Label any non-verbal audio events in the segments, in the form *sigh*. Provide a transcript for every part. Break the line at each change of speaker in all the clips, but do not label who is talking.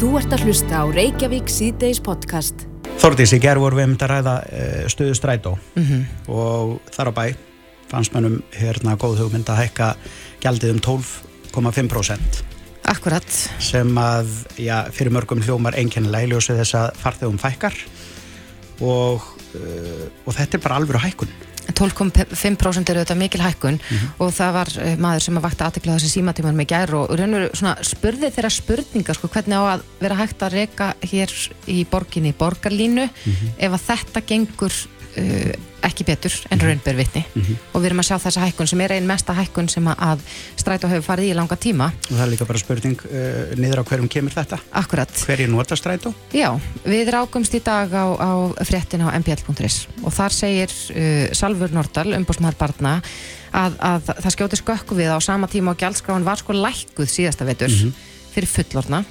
Þú ert að hlusta á Reykjavík síðdeis podcast.
Þordís, í gerð vorum við um að ræða uh, stöðu strætó. Mm -hmm. og þar á bæ fannst mannum hérna góð hugmynd að hækka gjaldið um 12,5%
Akkurat.
Sem að, já, fyrir mörgum hljómar einkennilega í ljósið þess að farþegum fækkar. Og, uh, og þetta er bara alveg á hækkun
12,5% eru þetta mikil hækkun mm -hmm. og það var uh, maður sem að vakta aðtekla þessi símatíman með gær og raunveru spurði þeirra spurningar sko, hvernig á að vera hægt að reyka hér í borginni borgarlínu mm -hmm. ef að þetta gengur uh, ekki betur en mhm. raunber vitni mm -hmm. og við erum að sjá þessa hækkun sem er einn mesta hækkun sem að strætó hefur farið í langa tíma
og það er líka bara spurning uh, niður á hverjum kemur þetta
Akkurat
Hver er nota strætó?
Já, við rákumst í dag á, á fréttin á mbl.is og þar segir uh, Salfur Nordal, umbúrsmæðar barna að, að það skjóti skökku við á sama tíma og gjaldskráin var sko lækkuð síðasta vetur mm -hmm. fyrir fullorna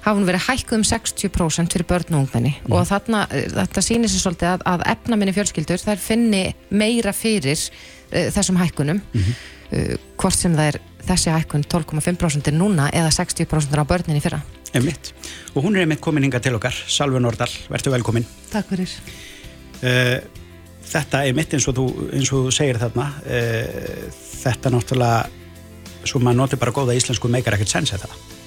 hafa hún verið hækkuð um 60% fyrir börn og ungmenni. Mm. og þarna, eh, þetta sýnir sér svolítið að, að efnaminni fjölskyldur þær finni meira fyrir uh, þessum hækkunum. Mm -hmm. uh, hvort sem það er þessi hækkun 12,5% núna eða 60% á börninni fyrra.
Einmitt. og hún er einmitt komin hinga til okkar. Salve Nordal, verður velkomin.
Takk fyrir.
Uh, Þetta er mitt eins og þú, eins og þú segir þarna. Þetta náttúrulega svo maður notur bara góða íslensku meikar ekkert sens eða það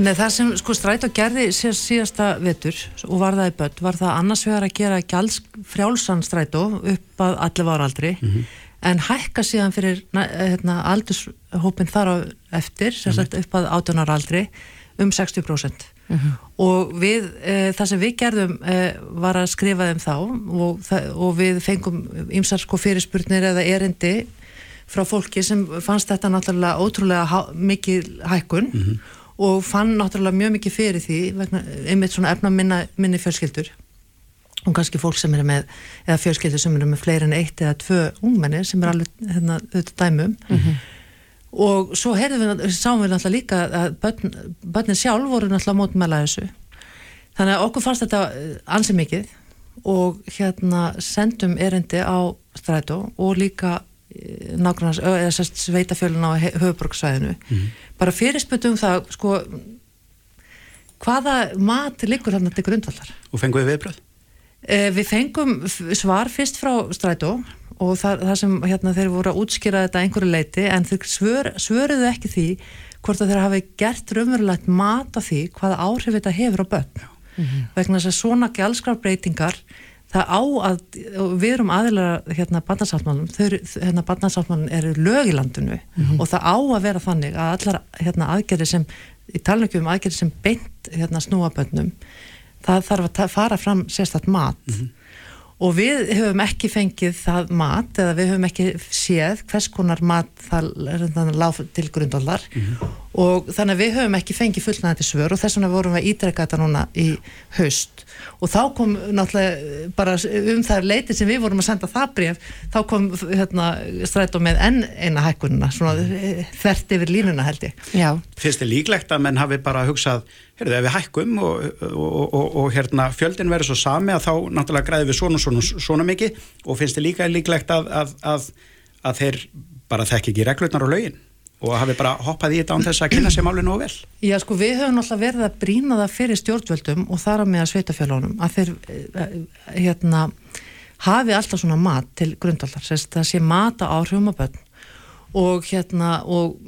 Nei, það sem sko stræt og gerði síðast, síðasta vetur og var það í börn var það annars vegar að gera gæls frjálsan stræt og upp að allir var aldrei mm -hmm. en hækka síðan fyrir hérna, aldurshópin þar á eftir mm -hmm. upp að átjónar aldrei um 60% mm -hmm. og við, e, það sem við gerðum e, var að skrifa þeim þá og, og við fengum ymsar sko fyrirspurnir eða erindi frá fólki sem fannst þetta náttúrulega ótrúlega mikið hækkun mhm og fann náttúrulega mjög mikið fyrir því vegna, einmitt svona efna minna, minni fjölskyldur. Og kannski fólk sem er með eða fjölskyldur sem eru með fleiri en eitt eða tvö ungmenni sem er alveg hérna, auðvitað dæmum mm -hmm. og svo við, sáum við náttúrulega líka að börn, börnin sjálf voru náttúrulega mótmæla þessu. Þannig að okkur fannst þetta eh, ansið mikið og hérna sendum erindi á strætó og líka nákvæmlega, eða sérst sveitafjölun á höfuborgsvæðinu mm -hmm bara fyrirspötum það sko hvaða mat liggur þarna til grundvallar?
Og fengum við viðbröð?
Eh, við fengum svar fyrst frá strætó og það, það sem hérna, þeir voru að útskýra þetta einhverju leiti en þeir svör, svöruðu ekki því hvort að þeir hafi gert raunverulegt mat af því hvaða áhrif þetta hefur á börn. Mm -hmm. vegna þess að svona gælskrafbreytingar það á að, við erum aðeinslega hérna barnasáttmálum, hérna barnasáttmálum eru lög í landinu mm -hmm. og það á að vera þannig að allar hérna aðgerði sem, í talningum aðgerði sem beint hérna snúaböndum það þarf að fara fram sérstaklega mat mm -hmm og við höfum ekki fengið það mat eða við höfum ekki séð hvers konar mat það lág til grundvallar mm -hmm. Og þannig að við höfum ekki fengið fullnæðandi svör og þess vegna vorum við að ídreka þetta núna í haust. Og þá kom náttúrulega bara um það leiti sem við vorum að senda það bref þá kom hérna, strætó með enn eina hækkununa svona þvert yfir línuna held ég.
Já. Fyrst er líklegt að menn hafi bara hugsað heyrðu, ef við hækkum og, og, og, og hérna, fjöldin verður svo sami að þá náttúrulega græðum við svona, svona, svona mikið? Og finnst þið líka líklegt að, að, að, að þeir bara þekk ekki reglurnar og lögin og hafi bara hoppað í þetta án þess að kynna sér máli nú vel.
Já sko við höfum alltaf verið að brína það fyrir stjórnvöldum og þar á með að sveitafjölunum að þeir eh, hérna hafi alltaf svona mat til grundvaldar, það sé mat á áhrifum og hérna og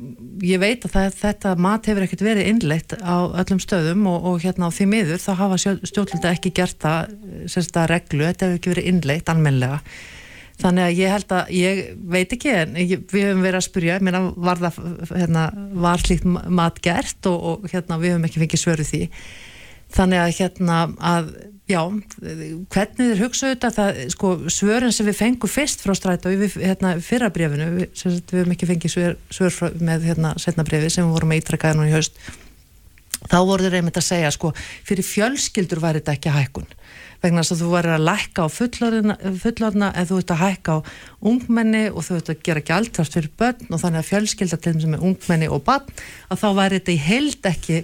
ég veit að það, þetta mat hefur ekkert verið innleitt á öllum stöðum og, og hérna á því miður þá hafa stjórnlunda ekki gert það sérsta reglu, þetta hefur ekki verið innleitt almenlega þannig að ég held að ég veit ekki en ég, við höfum verið að spurja, ég meina var það hérna, var slíkt mat gert og, og hérna við höfum ekki fengið svöru því. Þannig að hérna að Já, hvernig þér hugsaðu þetta það, sko, svörin sem við fengum fyrst frá stræt og við, hérna, fyrra brefinu við, við hefum ekki fengið svör, svör frá, með, hérna, setna brefi sem við vorum að ítrakka nú í haust, þá voru þeir einmitt að segja, sko, fyrir fjölskyldur væri þetta ekki hækkun, vegna þess að þú væri að lækka á fullorna en þú ert að hækka á ungmenni og þú ert að gera gæltrast fyrir börn og þannig að fjölskylda til þessum er ungmenni og barn, að þá væri þetta í held ekki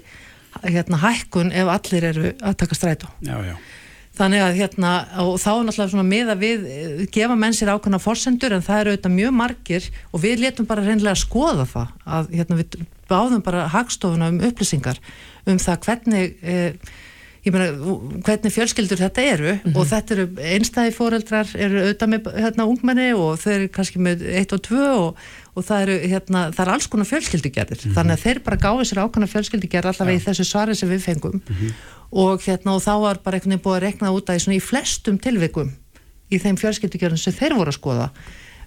hérna hækkun ef allir eru að taka strætó
já, já.
Þannig að hérna, og þá er náttúrulega svona með að við gefa menn sér ákveðna forsendur en það eru auðvitað mjög margir og við letum bara reynilega að skoða það að hérna, við báðum bara hagstofuna um upplýsingar um það hvernig eh, ég meina, hvernig fjölskyldur þetta eru mm -hmm. og þetta eru einstæði fóreldrar eru auðvitað með hérna, ungmenni og þau eru kannski með eitt og tvö og, og það eru hérna, það er alls konar fjölskyldugerðir mm -hmm. þannig að þeir bara gáði sér ákvæmna fjölskyldugerð allavega ja. í þessu svari sem við fengum mm -hmm. og hérna og þá var bara einhvern veginn búið að rekna út að í, í flestum tilvikum í þeim fjölskyldugerðin sem þeir voru að skoða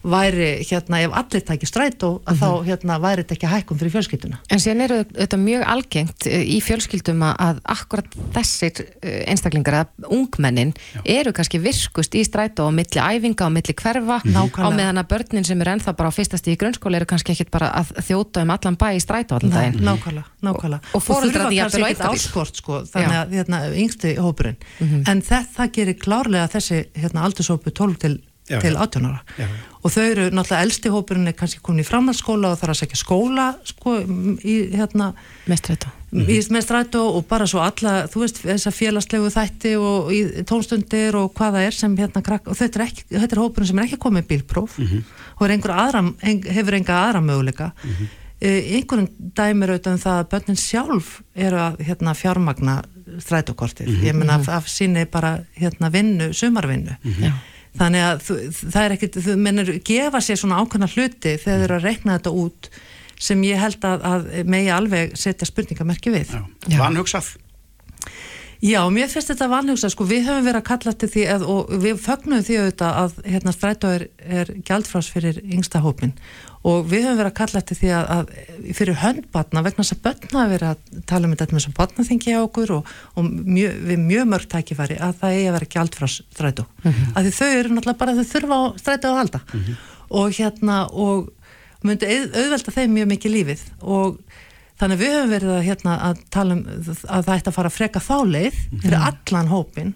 væri hérna ef allir tækir stræt og mm -hmm. þá hérna væri þetta ekki hækkum fyrir fjölskylduna.
En síðan eru þetta mjög algengt eh, í fjölskyldum að akkurat þessir eh, einstaklingar að ungmennin Já. eru kannski virkust í stræt og milli æfinga og milli hverfa mm -hmm. á meðan að börnin sem eru ennþá bara á fyrstast í grunnskóla eru kannski ekkit bara að þjóta um allan bæ í stræt og allan daginn.
Nákvæmlega, nákvæmlega.
Og, og fóröldra
því að það er ekkit áskort sko þannig að hérna yngsti hópurinn. Mm -hmm. En þetta gerir klárlega þessi hérna aldursópu 12 til já, til 18 ára já. og þau eru náttúrulega eldsti hópurinn er kannski komin í framhaldsskóla og þarf að segja skóla sko í hérna
mestrættu
mm -hmm. og bara svo alla þú veist þess að félagslegu þætti og tónstundir og hvaða er sem hérna krakk og þetta er, ekki, þetta er hópurinn sem er ekki komið bílpróf mm -hmm. og aðra, hefur enga aðra möguleika mm -hmm. einhvern dæmir auðvitað um það að börnin sjálf eru að hérna, fjármagna strætókortir, mhm. ég menna af, af síni bara hérna vinnu, sumarvinnu mhm þannig að það er ekkert, þú mennir gefa sér svona ákveðna hluti þegar þau eru að rekna þetta út sem ég held að, að megi alveg setja spurningamerki við.
Já, vanhugsað?
Já, mér finnst þetta vanhugsað, sko við höfum verið að kalla til því að, og við fögnum því auðvitað að hérna strætó er, er gjaldfrás fyrir yngsta hópin og við höfum verið að kalla eftir því að, að fyrir höndbatna vegna þess að börna að vera að tala um þetta með að batnaþingi á okkur og, og mjö, við mjög mörg tækifæri að það eigi að vera gjald frá strætó mm -hmm. að þau eru náttúrulega bara þau þurfa á strætó að halda mm -hmm. og hérna og myndi auðvelda þeim mjög mikið lífið og þannig við höfum verið að, hérna, að tala um að það ætti að fara að freka þá leið fyrir mhm. allan hópin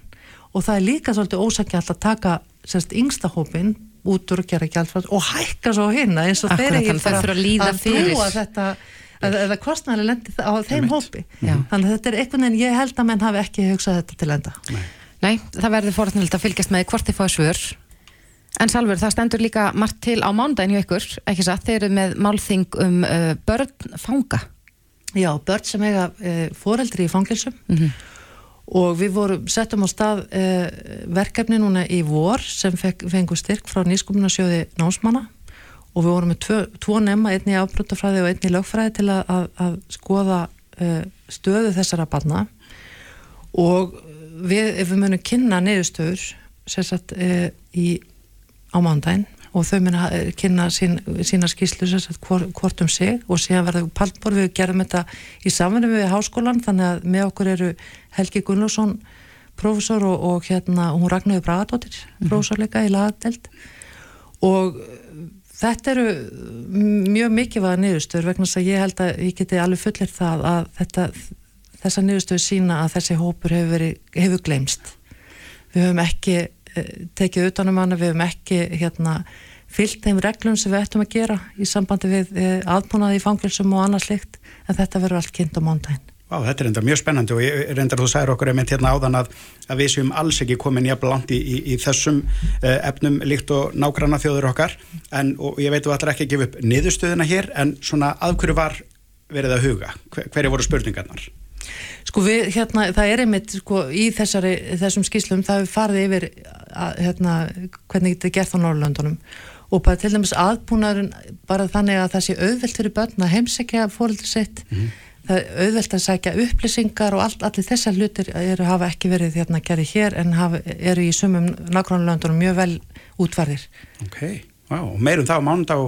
og það er líka svolítið ósækjalt að taka semst yngsta hópin út úr að gera gjaldfrátt og hækka svo hérna eins og þeir
eru
bara
að
brúa þetta eða kostnæri lendi á þeim hópi. Já. þannig að þetta er einhvern veginn, ég held að menn hafi ekki hugsað þetta til enda.
Nei, Nei það verður fórhaldnilega að fylgjast með hvort þið fáið svör. En Salfur, það stendur líka margt til á mándagin hjá ykkur, ekki satt, þeir eru með málþing um uh, börn fanga
Já, börn sem eiga uh, fóreldri í fangilsum mm -hmm og við vorum, settum á stað uh, verkefni núna í vor sem fengur styrk frá nýskumunasjóði námsmanna. Og við vorum með tvo, tvo nefna, einni í afbrotafræði og einni í lögfræði til að, að, að skoða uh, stöðu þessara barna. Og við, ef við munum kynna neyðustöður sérsagt í á mándaginn og þau minna eh, kynna sín, sína skýslu hvort, hvort um sig. Og síðan verður paldbor við gerðum þetta í samfunni við háskólan þannig að með okkur eru Helgi Gunnlásson profesor og, og hérna hún Ragnarður Bragadóttir mm -hmm. profesorleika í lagadelt og þetta eru mjög mikilvæga niðurstöður vegna þess að ég held að ég geti alveg fullir það að þetta, þessa niðurstöður sína að þessi hópur hefur, hefur glemst við höfum ekki eh, tekið utanum hana, við höfum ekki hérna fyllt þeim reglum sem við ættum að gera í sambandi við eh, aðbúnaði í fangilsum og annað slikt en þetta verður allt kynnt á mándaginn.
Vá, þetta er enda mjög spennandi og ég reyndar þú sæður okkur einmitt hérna áðan að, að við séum alls ekki komin jafn langt í, í, í þessum uh, efnum líkt og nágranna þjóður okkar en ég veit þú ætlar ekki að gefa upp niðurstöðuna hér en svona að hverju var verið að huga? Hver, hverju voru spurningarnar?
Sko við, hérna, það er einmitt sko í þessari, þessum skýslum það við farið yfir að, hérna, hvernig þetta er gert á Norrlöndunum og bara til dæmis aðbúnaðurinn bara þannig að það sé auðvelt fyrir börn að heimsækja fóröldur sitt. Mm það er auðvelt að sækja upplýsingar og all, allir þessar hlutir eru, hafa ekki verið hérna gerði hér en hafa, eru í sumum nágrannlöndunum mjög vel útvarðir
Ok, wow. Og meirum það á mándag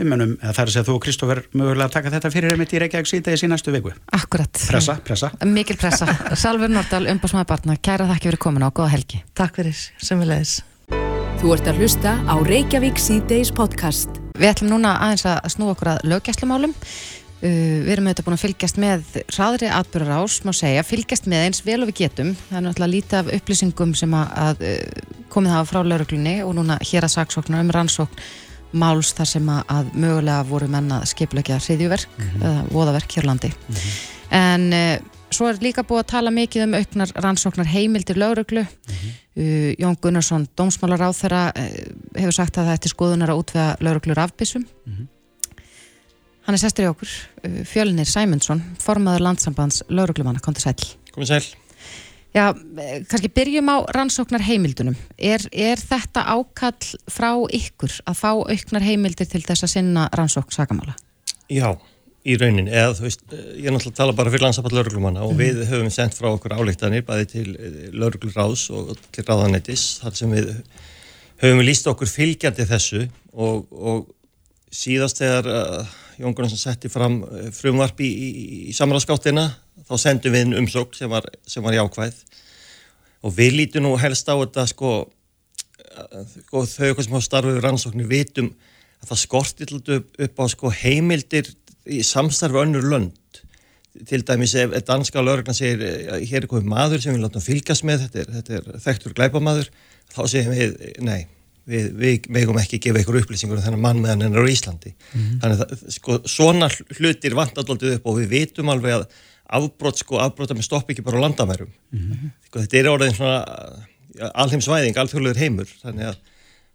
umönum, það er að segja þú og Kristófer mögulega að taka þetta fyrir einmitt í Reykjavík síðdegis í næstu viku.
Akkurat.
Pressa, pressa.
Mikil pressa. *laughs* Salver Nordal, umbásmaður barna, kæra þakki fyrir komin á, góða helgi.
Takk fyrir, semjulegis
Þú ert að hlusta á Reykjavík C-Days podcast.
Við ætlum núna aðeins að snú okkur að löggæslumálum. Uh, við erum auðvitað búin að fylgjast með hraðri atbyrjar ás, má segja, fylgjast með eins vel og við getum. Það er náttúrulega lítið af upplýsingum sem að, að uh, komið hafa frá lauruglunni og núna hér að saksóknar um rannsókn máls þar sem að, að mögulega voru menna skiplegja hriðjuverk, mm -hmm. eða voðaverk hér landi. Mm -hmm. En uh, svo er líka búið að tala mikið um auknar rannsóknar heimildir lauruglu. Mm -hmm Uh, Jón Gunnarsson, dómsmálar á þeirra hefur sagt að það eftir skoðunar að útvega lauruglur afbissum hann er sestur í okkur uh, Fjölnir Sæmundsson, formaður landsambands lauruglumanna, kom til sæl
Komið sæl.
Já, eh, kannski byrjum á rannsóknar heimildunum er, er þetta ákall frá ykkur að fá auknar heimildir til þess að sinna rannsókn sakamála?
Já, í raunin, eða veist, eh, ég er náttúrulega að tala bara fyrir landsaball lauruglumanna og við höfum sendt frá okkur álíktanir bæði til lauruglurráðs og til ráðanettis þar sem við höfum líst okkur fylgjandi þessu og, og síðast þegar Jón Gunnarsson setti fram uh, frumvarp í, í, í samráðskáttina þá sendum við inn umsók sem var, sem var jákvæð. Og við lítum nú helst á þetta sko, uh, sko þau okkur sem hafa starfið rannsóknir vitum að það skortir upp, á sko heimildir í samstarfi önnur lönd. Til dæmis ef danska lögregna segir að hér er komið maður sem við látum fylgjast með þetta er, þetta er þekktur glæpamaður þá segir við, nei við, við megum ekki gefa ykkur upplýsingur um þennan mann meðan hennar á Íslandi. Þannig að sko, svona hlutir vantallaldið upp og við vitum alveg að afbrot sko, afbrota með stopp ekki bara á landamærum. Sko, þetta er orðin svona alheimsvæðing, alþjóðlegur heimur. Þannig að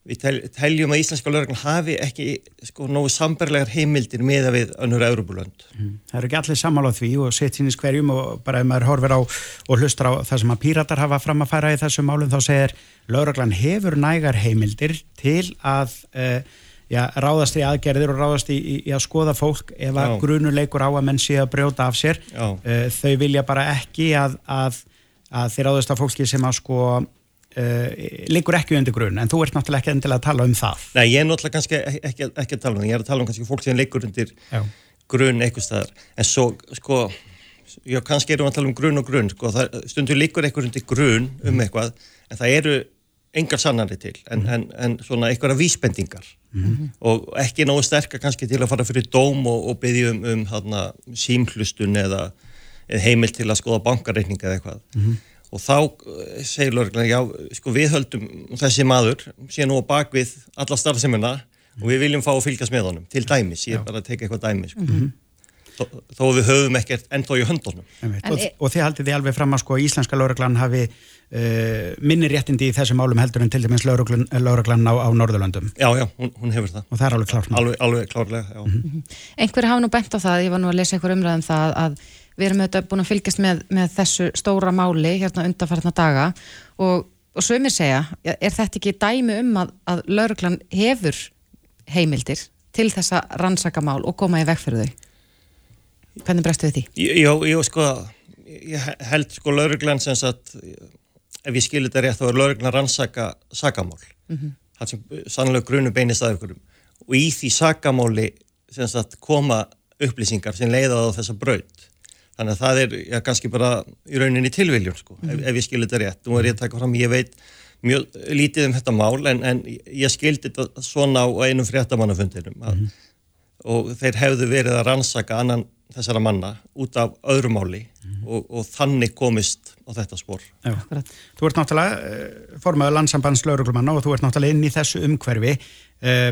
við tel, teljum að íslenska lögregn hafi ekki sko nógu sambarlegar heimildir meða við önnur Európulönd.
Það eru ekki allir sammála á því og sett sínis hverjum og bara ef maður horfir á og hlustar á það sem að píratar hafa fram að færa í þessu málum þá segir lögreglan hefur nægar heimildir til að uh, já, ráðast í aðgerðir og ráðast í, í, í að skoða fólk ef að grunuleikur á að menn sé að brjóta af sér. Uh, þau vilja bara ekki að, að, að þeir ráðast að fólki sem að sko liggur ekki undir grun en þú ert náttúrulega ekki endilega að tala um það.
Nei, ég er náttúrulega kannski ekki, ekki, að tala um það, ég er að tala um kannski fólk sem leikur undir
Já.
grunn eitthvað staðar, en svo sko, já kannski erum við að tala um grunn og grunn, sko, það, stundur leikur eitthvað undir grunn um eitthvað, en það eru engar sannari til, en, en, en svona einhverja vísbendingar. Og ekki nógu sterkar kannski til að fara fyrir dóm og, og byggja um, um símhlustun eða, eða heimil til að skoða bankareikninga eða eitthvað og þá eh, segir lögreglan, já, sko við höldum þessi maður, sé nú á bakvið alla starfsemina og við viljum fá að fylgjast með honum, til dæmis, ég er bara að teka eitthvað dæmi, sko. þó, þó við höfum ekkert ennþá í höndunum.
Og, og þið haldið þið alveg fram að sko íslenska lauruglan hafi uh, minni réttindi í þessum málum heldur en til dæmis lauruglan, lauruglan á, á Norðurlöndum
Já, já, hún, hún hefur það.
og það er alveg klárt mál.
Alveg, alveg klárlega, já.
Einhver hafa nú bent á það, ég var nú að lesa einhver umræðum það að við erum auðvitað búin að fylgjast með, með þessu stóra máli hérna undanfarnar daga og, og sömur segja, er þetta ekki dæmi um að, að lauruglan hefur heimildir til þess að rannsaka mál og koma í veg fyrir þau? Hvernig brestu við því?
Já, já, sko, ég held sko lauruglan sem sagt, ef ég skilir þetta rétt, þá er lauruglan rannsaka sakamál. Það sem sannlega grunu beinist að ykkurum. Og í því sakamáli sem sagt koma upplýsingar sem leiða á þessa braut. Þannig að það er já, kannski bara í rauninni tilviljun, sko, ef, ef ég skilir þetta rétt. Nú er ég að taka fram, ég veit mjög lítið um þetta mál, en, en ég skildi þetta svona á einum fréttamannafundinum. Mm og þeir hefðu verið að rannsaka annan þessara manna út af öðru máli og, og þannig komist á þetta spór.
Já. Þú ert náttúrulega uh, formaður landsambands lauruglumanna og þú ert náttúrulega inn í þessu umhverfi uh,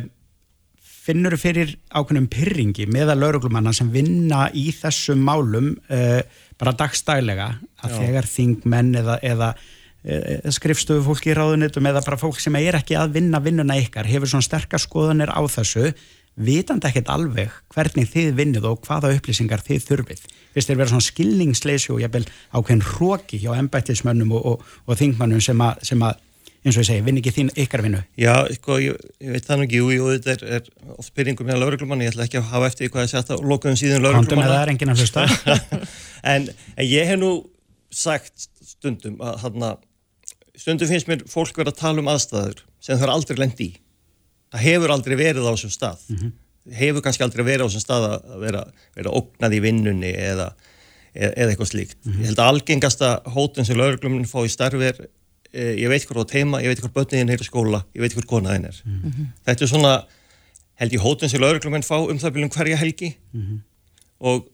finnur fyrir ákveðnum pyrringi meða lauruglumanna sem vinna í þessum málum uh, bara dagstælega að
Já.
þegar þingmenn eða, eða uh, skrifstofu fólki í ráðunitum eða bara fólk sem er ekki að vinna vinnuna ykkar hefur svona sterkar skoðanir á þessu vitandi ekkert alveg hvernig þið vinnið og hvaða upplýsingar þið þurfið. Fyrst þeir vera svona skilningsleysi og jafnvel ákveðin hróki hjá embættismönnum og, og, og þingmannum sem að, eins og ég segi, vinn ekki þín ykkar vinnu.
Já, sko, ég, ég veit það nú ekki, jú, jú, þetta er, er oft byrjingum með lauruglumanni, ég ætla ekki að hafa eftir hvað ég sett á lokuðum síðan
Kondum eða það
lauruglumanna.
er enginn að hlusta. *laughs*
en, en ég hef nú sagt stundum að þarna, stundum finnst mér fólk vera að tala um aðstæður sem það er aldrei lendi í. Það hefur aldrei verið á þessum stað. Hefur kannski aldrei verið á þessum stað að vera, vera ógnað í vinnunni eða, eða, eða eitthvað slíkt. Ég held að algengasta hótun sem lauruglumin fá í starfi er e, ég veit hvort þú átt heima, ég veit hvort börniðin er í skóla, ég veit hvort konaðin er. Þetta er svona, held ég, hótun sem lauruglumin fá um það byrjum hverja helgi. Og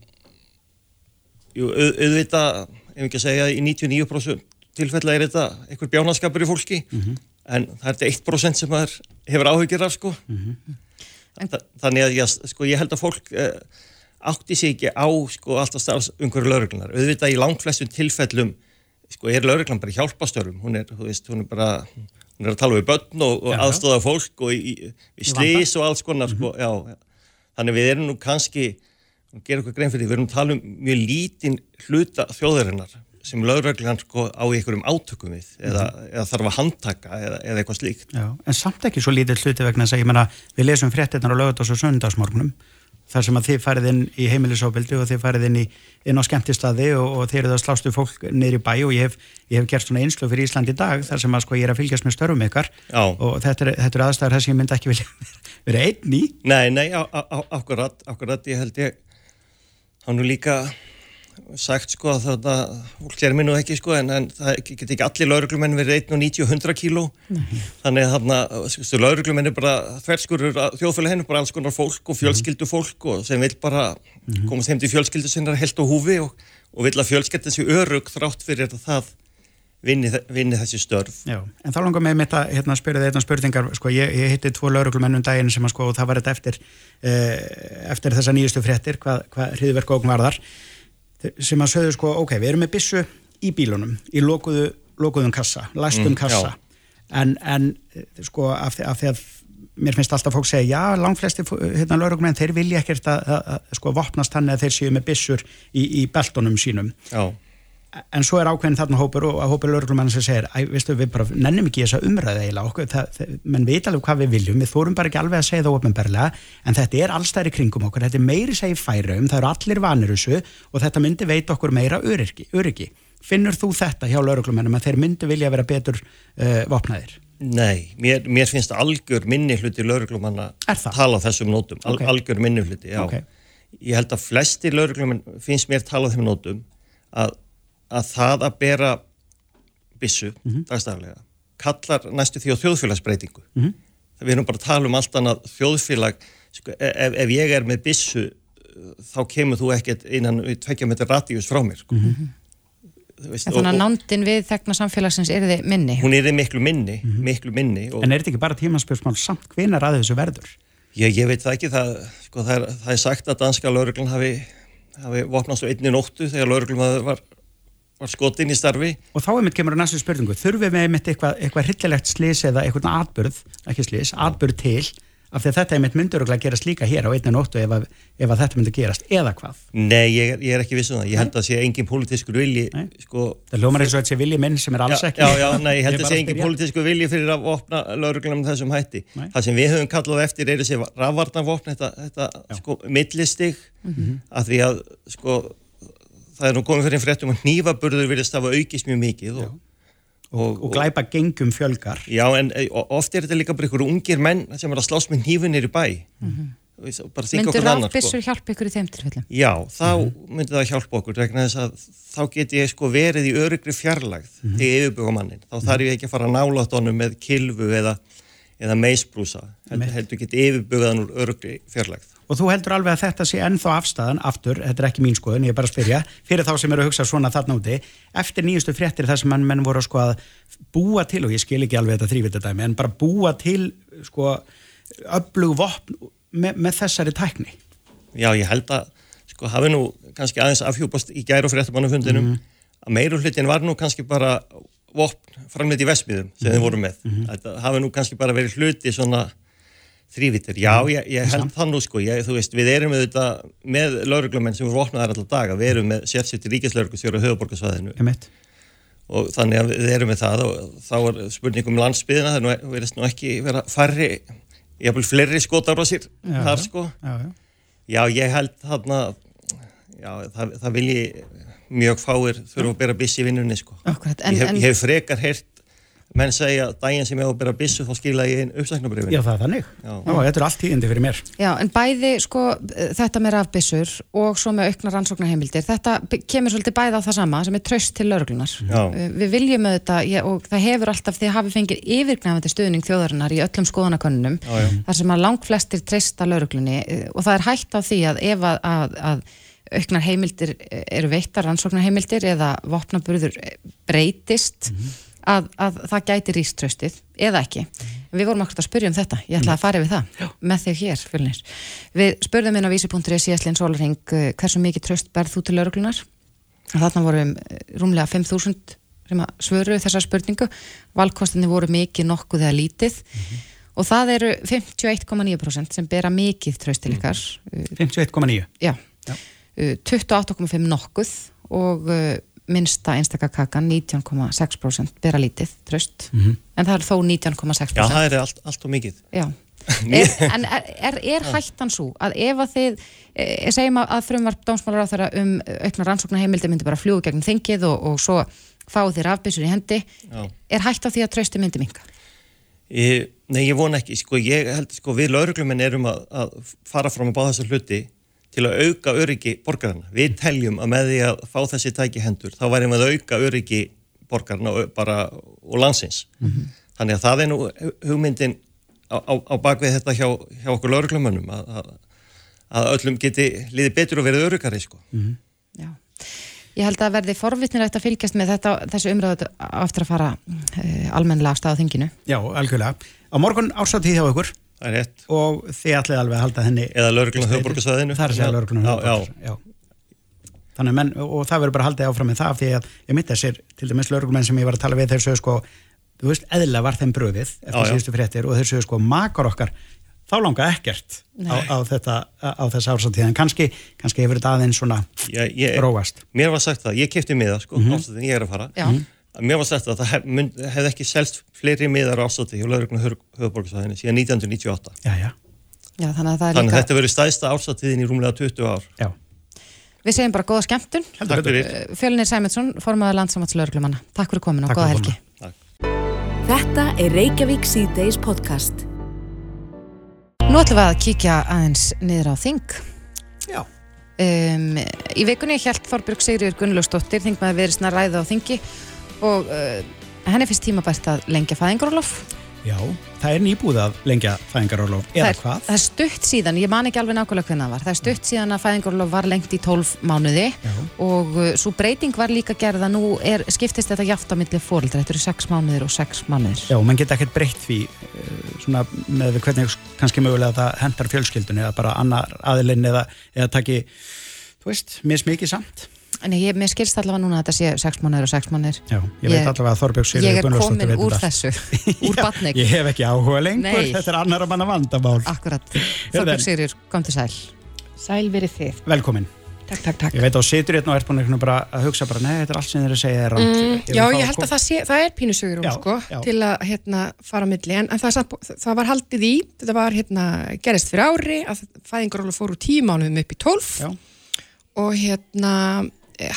jú, auð, auðvitað, ef ekki að segja í 99% tilfella er þetta einhver bjánaskapur í fólki. En það er þetta 1% sem maður hefur áhugir af sko. Þa, þannig að ég, sko, ég held að fólk eh, átti sig ekki á sko, alltaf starfs umhverju lauruglunar auðvitað í langflestum tilfellum sko er lauruglan bara hjálpastörfum, hún er, þú veist, hún er bara, hún er að tala við börn og, og aðstóða fólk og í, í, í slís og alls konar, sko,
Mhm.
já, já. Þannig við erum nú kannski, gera okkur grein fyrir því, við erum að tala um mjög lítinn hluta þjóðarinnar sem lauruglan sko á einhverjum átökum við eða,
Mhm.
eða þarf að handtaka eða, eða eitthvað slíkt.
Já, en samt ekki svo lítið hluti vegna þess að ég menna við lesum fréttinnar á lögadags og söndagsmorgunum þar sem að þið farið inn í heimilisofbildi og þið farið inn, í, inn á skemmtistaði og, og þið eruð að slástu fólk niður í bæ og ég hef, ég hef gert svona einslu fyrir Ísland í dag þar sem að sko ég er að fylgjast með störfum ykkar
Já.
og þetta er, þetta er aðstæður þess að ég myndi ekki vilja *laughs* vera einn í
Nei, nei, á, á, á- akkurat, akkurat, ég held ég, hann nú líka sagt sko að þetta, fólk sér mér nú ekki sko en, en það get ekki allir lauruglumenn verið 1 og 90 og 100 kíló. Þannig að þarna, sko, lauruglumenn er bara þverskurur að þjóðfæli hennu bara alls konar fólk og fjölskyldu fólk og sem vil bara komast heim til fjölskyldu sinnar helt á húfi og, og vil að fjölskyldin sé örug þrátt fyrir að það vinni, vinni þessi störf.
Já, en þá langar mig mitt að hérna, spyrja þið einna spurningar, sko, ég, ég hitti tvo lauruglumennum daginn sem að sko, og það var þetta eftir eh, eftir þessa nýjustu fréttir hvað, hvað hriðverk og varðar sem að sögðu sko, ok, við erum með byssu í bílunum, í lokuðu lokuðum kassa, læstum
Mm,
kassa. En, en eh, sko af því, af því að mér finnst alltaf fólk segja já, langflesti hérna, lauruglumenn, þeir vilja ekkert að, að, að sko vopnast hann eða þeir séu með byssur í, í beltunum sínum.
Já,
en svo er ákveðin þarna hópur og hópur lauruglumann sem segir, æ, veistu, við bara nennum ekki þessa umræði eiginlega okkur, það, menn veit alveg hvað við viljum, við þórum bara ekki alveg að segja það ofnbærlega, en þetta er allstæri kringum okkur, þetta er meiri segi færum, það eru allir vanir þessu og þetta myndi veita okkur meira öryggi, öryggi. Finnur þú þetta hjá lauruglumennum að þeir myndi vilja vera betur uh, vopnaðir?
Nei, mér, mér finnst algjör minni hluti lauruglumanna
það?
tala þessum nótum, Al,
Ok.
algjör minni hluti, já.
Ok.
Ég held að flesti lauruglumenn finnst mér tala á þeim nótum að, að það að bera byssu
Mhm.
dagstaflega kallar næstu því á þjóðfélagsbreytingu.
Mhm.
Við erum bara að tala um allt annað þjóðfélag, sko, ef, ef ég er með byssu þá kemur þú ekkert innan við tvekja metri radíus frá mér, sko.
Mhm.
Þú Veist,
En
og,
þannig að nándin við þegna samfélagsins er þið minni.
hún er miklu minni, miklu minni og
En er þetta ekki bara tímanspjörsmál samt hvenar að þessu verður?
Ég, ég veit það ekki, það, sko, það, er, það er sagt að danska lauruglan hafi, hafi vopnast á einni nóttu þegar lauruglum var, var skotinn í starfi.
Og þá er mitt kemur á næstu spurningu, þurfum við mitt eitthvað, eitthvað hryllilegt slís eða eitthvað atbyrð, ekki slís, atbyrð til af því að þetta er mitt myndur að gerast líka hér á einni nóttu ef, að, ef að þetta myndi gerast, eða hvað?
Nei, ég, er- ég er ekki viss um það. Ég held að sé engin pólitískur vilji, sko...
Það ljómar eins og þetta sé vilji minn sem er alls ekki.
já, já, nei, ég held
er
að sé engin pólitískur vilji fyrir að vopna lauruglum þessum hætti.
Nei.
Það sem við höfum kallað eftir er þessi rafvarnarvopn, þetta, þetta sko, millistig,
Mhm.
að því að, sko, það er nú komið fyrir fréttum að hnífaburður vilja stafa aukist mjög mikið og, og,
Og glæpa gengum fjölgar.
Já, en e, o- oft er þetta líka bara ykkur ungir menn sem er að slást með hnífunir í bæ. Mm -hmm. Bara þykja
Myndur rafbyssur
sko.
hjálpa ykkur í þeim tilfellum?
Já, þá myndi það hjálpa okkur vegna þess að þá get ég sko verið í örugri fjarlægð mm -hmm. til yfirbyggumannin. Þá þarf ég ekki að fara að nála tónum með kilvu eða, eða meisbrúsa. Heldur get yfirbygguðan úr örugri fjarlægð.
Og þú heldur alveg að þetta sé ennþá afstæðan, aftur, þetta er ekki mín skoðun, ég er bara að spyrja, fyrir þá sem eru að hugsa svona þarna úti, eftir nýjustu fréttir þar sem menn, voru að sko að búa til, og ég skil ekki alveg þetta þrývitadæmi, en bara búa til sko öflug vopn með, með þessari tækni.
Já, ég held að sko hafi nú kannski aðeins afhjúpast í gæru fréttamannafundinum að meiru hlutin var nú kannski bara vopn framleitt í vesmiðum sem þið voru með. Þetta hafi verið þrývitir. Já, ég, ég held það nú sko, ég, þú veist, við erum þetta með lauruglumenn sem eru vopnaðar alltaf daga, við erum með sérstætti ríkislauruglu þjóra höfuborgarsvæðinu
Ég
og þannig að við erum með það og þá er spurning um landsbyðina, það er nú- verðist nú ekki vera færri, jafnvel fleiri skotar á sér
Já,
þar sko.
Já, já.
Já, ég held þarna, já, það, það vilji mjög fáir þurfa að bera byssi í vinnunni, sko.
Akkurat, en,
ég, hef,
en
ég hef frekar heyrt menn segja að daginn sem ég á að bera byssu þá skila ég inn uppsæknabrifin.
Já, það er þannig.
Já.
Já, þetta er allt tíðindi fyrir mér.
Já, en bæði sko þetta með rafbyssur og svo með aukna rannsóknarheimildir, þetta kemur svolítið bæði á það sama sem er tröst til lauruglunar. Uh, Við viljum auðvitað ég, og það hefur alltaf því hafi fengið yfirgnafandi stuðning þjóðarinnar í öllum
já.
þar sem að langt flestir treysta lauruglunni uh, og það er hægt á því að ef að, að, að auknar heimildir eh, eru veittar rannsóknarheimildir eða vopnaburður breytist að, að það gæti ríströstið eða ekki. Við vorum akkur að spyrja um þetta, ég ætla að fara yfir það Já. með þig hér, fjölnir. Við spurðum inn á vísi.is í Eslinn Sólarheng hversu mikið tröst berð þú til lauruglunar? Þarna vorum eh, rúmlega 5.000 sem að svöru þessar spurningu valkostinni voru mikið nokkuð eða lítið og það eru 51,9% sem bera mikið traust til ykkar
51,9
já,
Já.
Uh, 28,5 nokkuð og minnsta einstakakakan 19,6% bera lítið traust
Mhm.
en það er þó 19,6%
Já, það er allt, allt og mikið.
Já. *laughs* Er, en er, er, er hættan svo að ef að þið e, segjum að, frumvarp dómsmálar á þeirra um aukna rannsóknarheimildi myndi bara fljúga gegn þingið og, og svo fáu þér afbyrsur í hendi
Já.
er hætt á því að trausti myndi minga?
Nei, ég vona ekki. Sko, ég held, sko, við lauruglumenn erum að, að fara fram að bá þessa hluti til að auka öryggi borgarna. Við teljum að með því að fá þessi tæki hendur, þá værim við að auka öryggi borgarna og, bara, og landsins. Þannig að það er nú hugmyndin á, á, á bakvið þetta hjá, hjá okkur lauruglumennum að, að, að öllum geti liðið betur og verið öryggari, sko.
Já. Ég held að verði forvitnilegt að fylgjast með þetta, þessu umræðu aftur að fara uh, almennilega á stað á þinginu.
Já, algjörlega. Á morgun ársatíð hjá ykkur
Það er rétt.
og þið ætlið alveg að halda henni
Eða lauruglum höfuborgarsvæðinu.
Það er að segja lauruglun
Já, já.
Þannig menn, og það verður bara haldið áfram með það því að ég mitt þessir, til dæmis lauruglumenn sem ég var að tala við þeir sögðu sko, þú veist, eðla var þeim bröðið eftir
Já, já.
síðustu fréttir og þeir sögðu sko, makar okkar þá langa ekkert á, á, þetta, á þessa ársatíð en kannski, kannski hefur þetta aðeins svona
ég, ég,
róast
mér var sagt það, ég kefti miða sko, mm -hmm. Mér var sagt að það hef, mynd, hefði ekki selst fleiri miðar ástátti hjá lauruglum höfuborgarsvæðinu síðan 1998
Já, já,
Já, þannig að það er
þannig að
líka,
þetta verið stæðsta ástátiðin í rúmlega 20 ár
já
við segjum bara góða skemmtun.
Fyrir
Fjölinir Sæmundsson, formaður landsamatslaurglumanna. Takk fyrir komin og
Takk
góða
fyrir
helgi.
Takk.
Þetta er Reykjavík C-Days podcast.
Nú ætlum við að kíkja aðeins niður á þing.
Já,
Um, í vikunni hjælt Þorbjörg Sigriður Gunnlaugsdóttir þingmaður verið snar ræða á þingi og uh, henni finnst tímabært að lengja fæðingarólof.
já, það er nýbúð að lengja fæðingarólof,
Það
eða
er,
hvað?
það er stutt síðan, ég man ekki alveg nákvæmlega hvernig það var, það er stutt síðan að fæðingarólof var lengt í 12 mánuði
Já.
og uh, svo breyting var líka gerð að nú er, skiptist þetta jaft á milli fóreldra, þetta eru 6 mánuðir og 6 mánuðir.
Já, mann geta ekkert breytt því eh, svona með hvernig kannski mögulega það hendar fjölskyldunni eða bara annar aðilinn eða, eða taki, þú veist, mismikið samt
En ég, mér skilst allavega núna að þetta sé 6 mánuðir og 6 mánuðir.
Já, ég, veit allavega að Þorbjörg Sigurður
Ég er komin
veit
úr þessu, *laughs* úr batning.
Ég hef ekki áhuga lengur,
Nei.
þetta er annar að manna vandamál
Akkurat. Þorbjörg Sigriður, kom til sæl.
Sæl verið þið.
Velkomin,
Takk, takk, takk.
ég veit á situr hérna og er búin bara að hugsa bara, nei, þetta er allt sem þeir að segja er rámt
Mm, já, ég held að það, sé, það er pínusögur
Já,
sko,
já.
til að hérna, fara á milli, en, en það, er samt, það var haldið í, þetta var hérna, gerist fyrir ári, að fæðingaróla fór úr tíu mánuðum upp í tólf
Já.
og hérna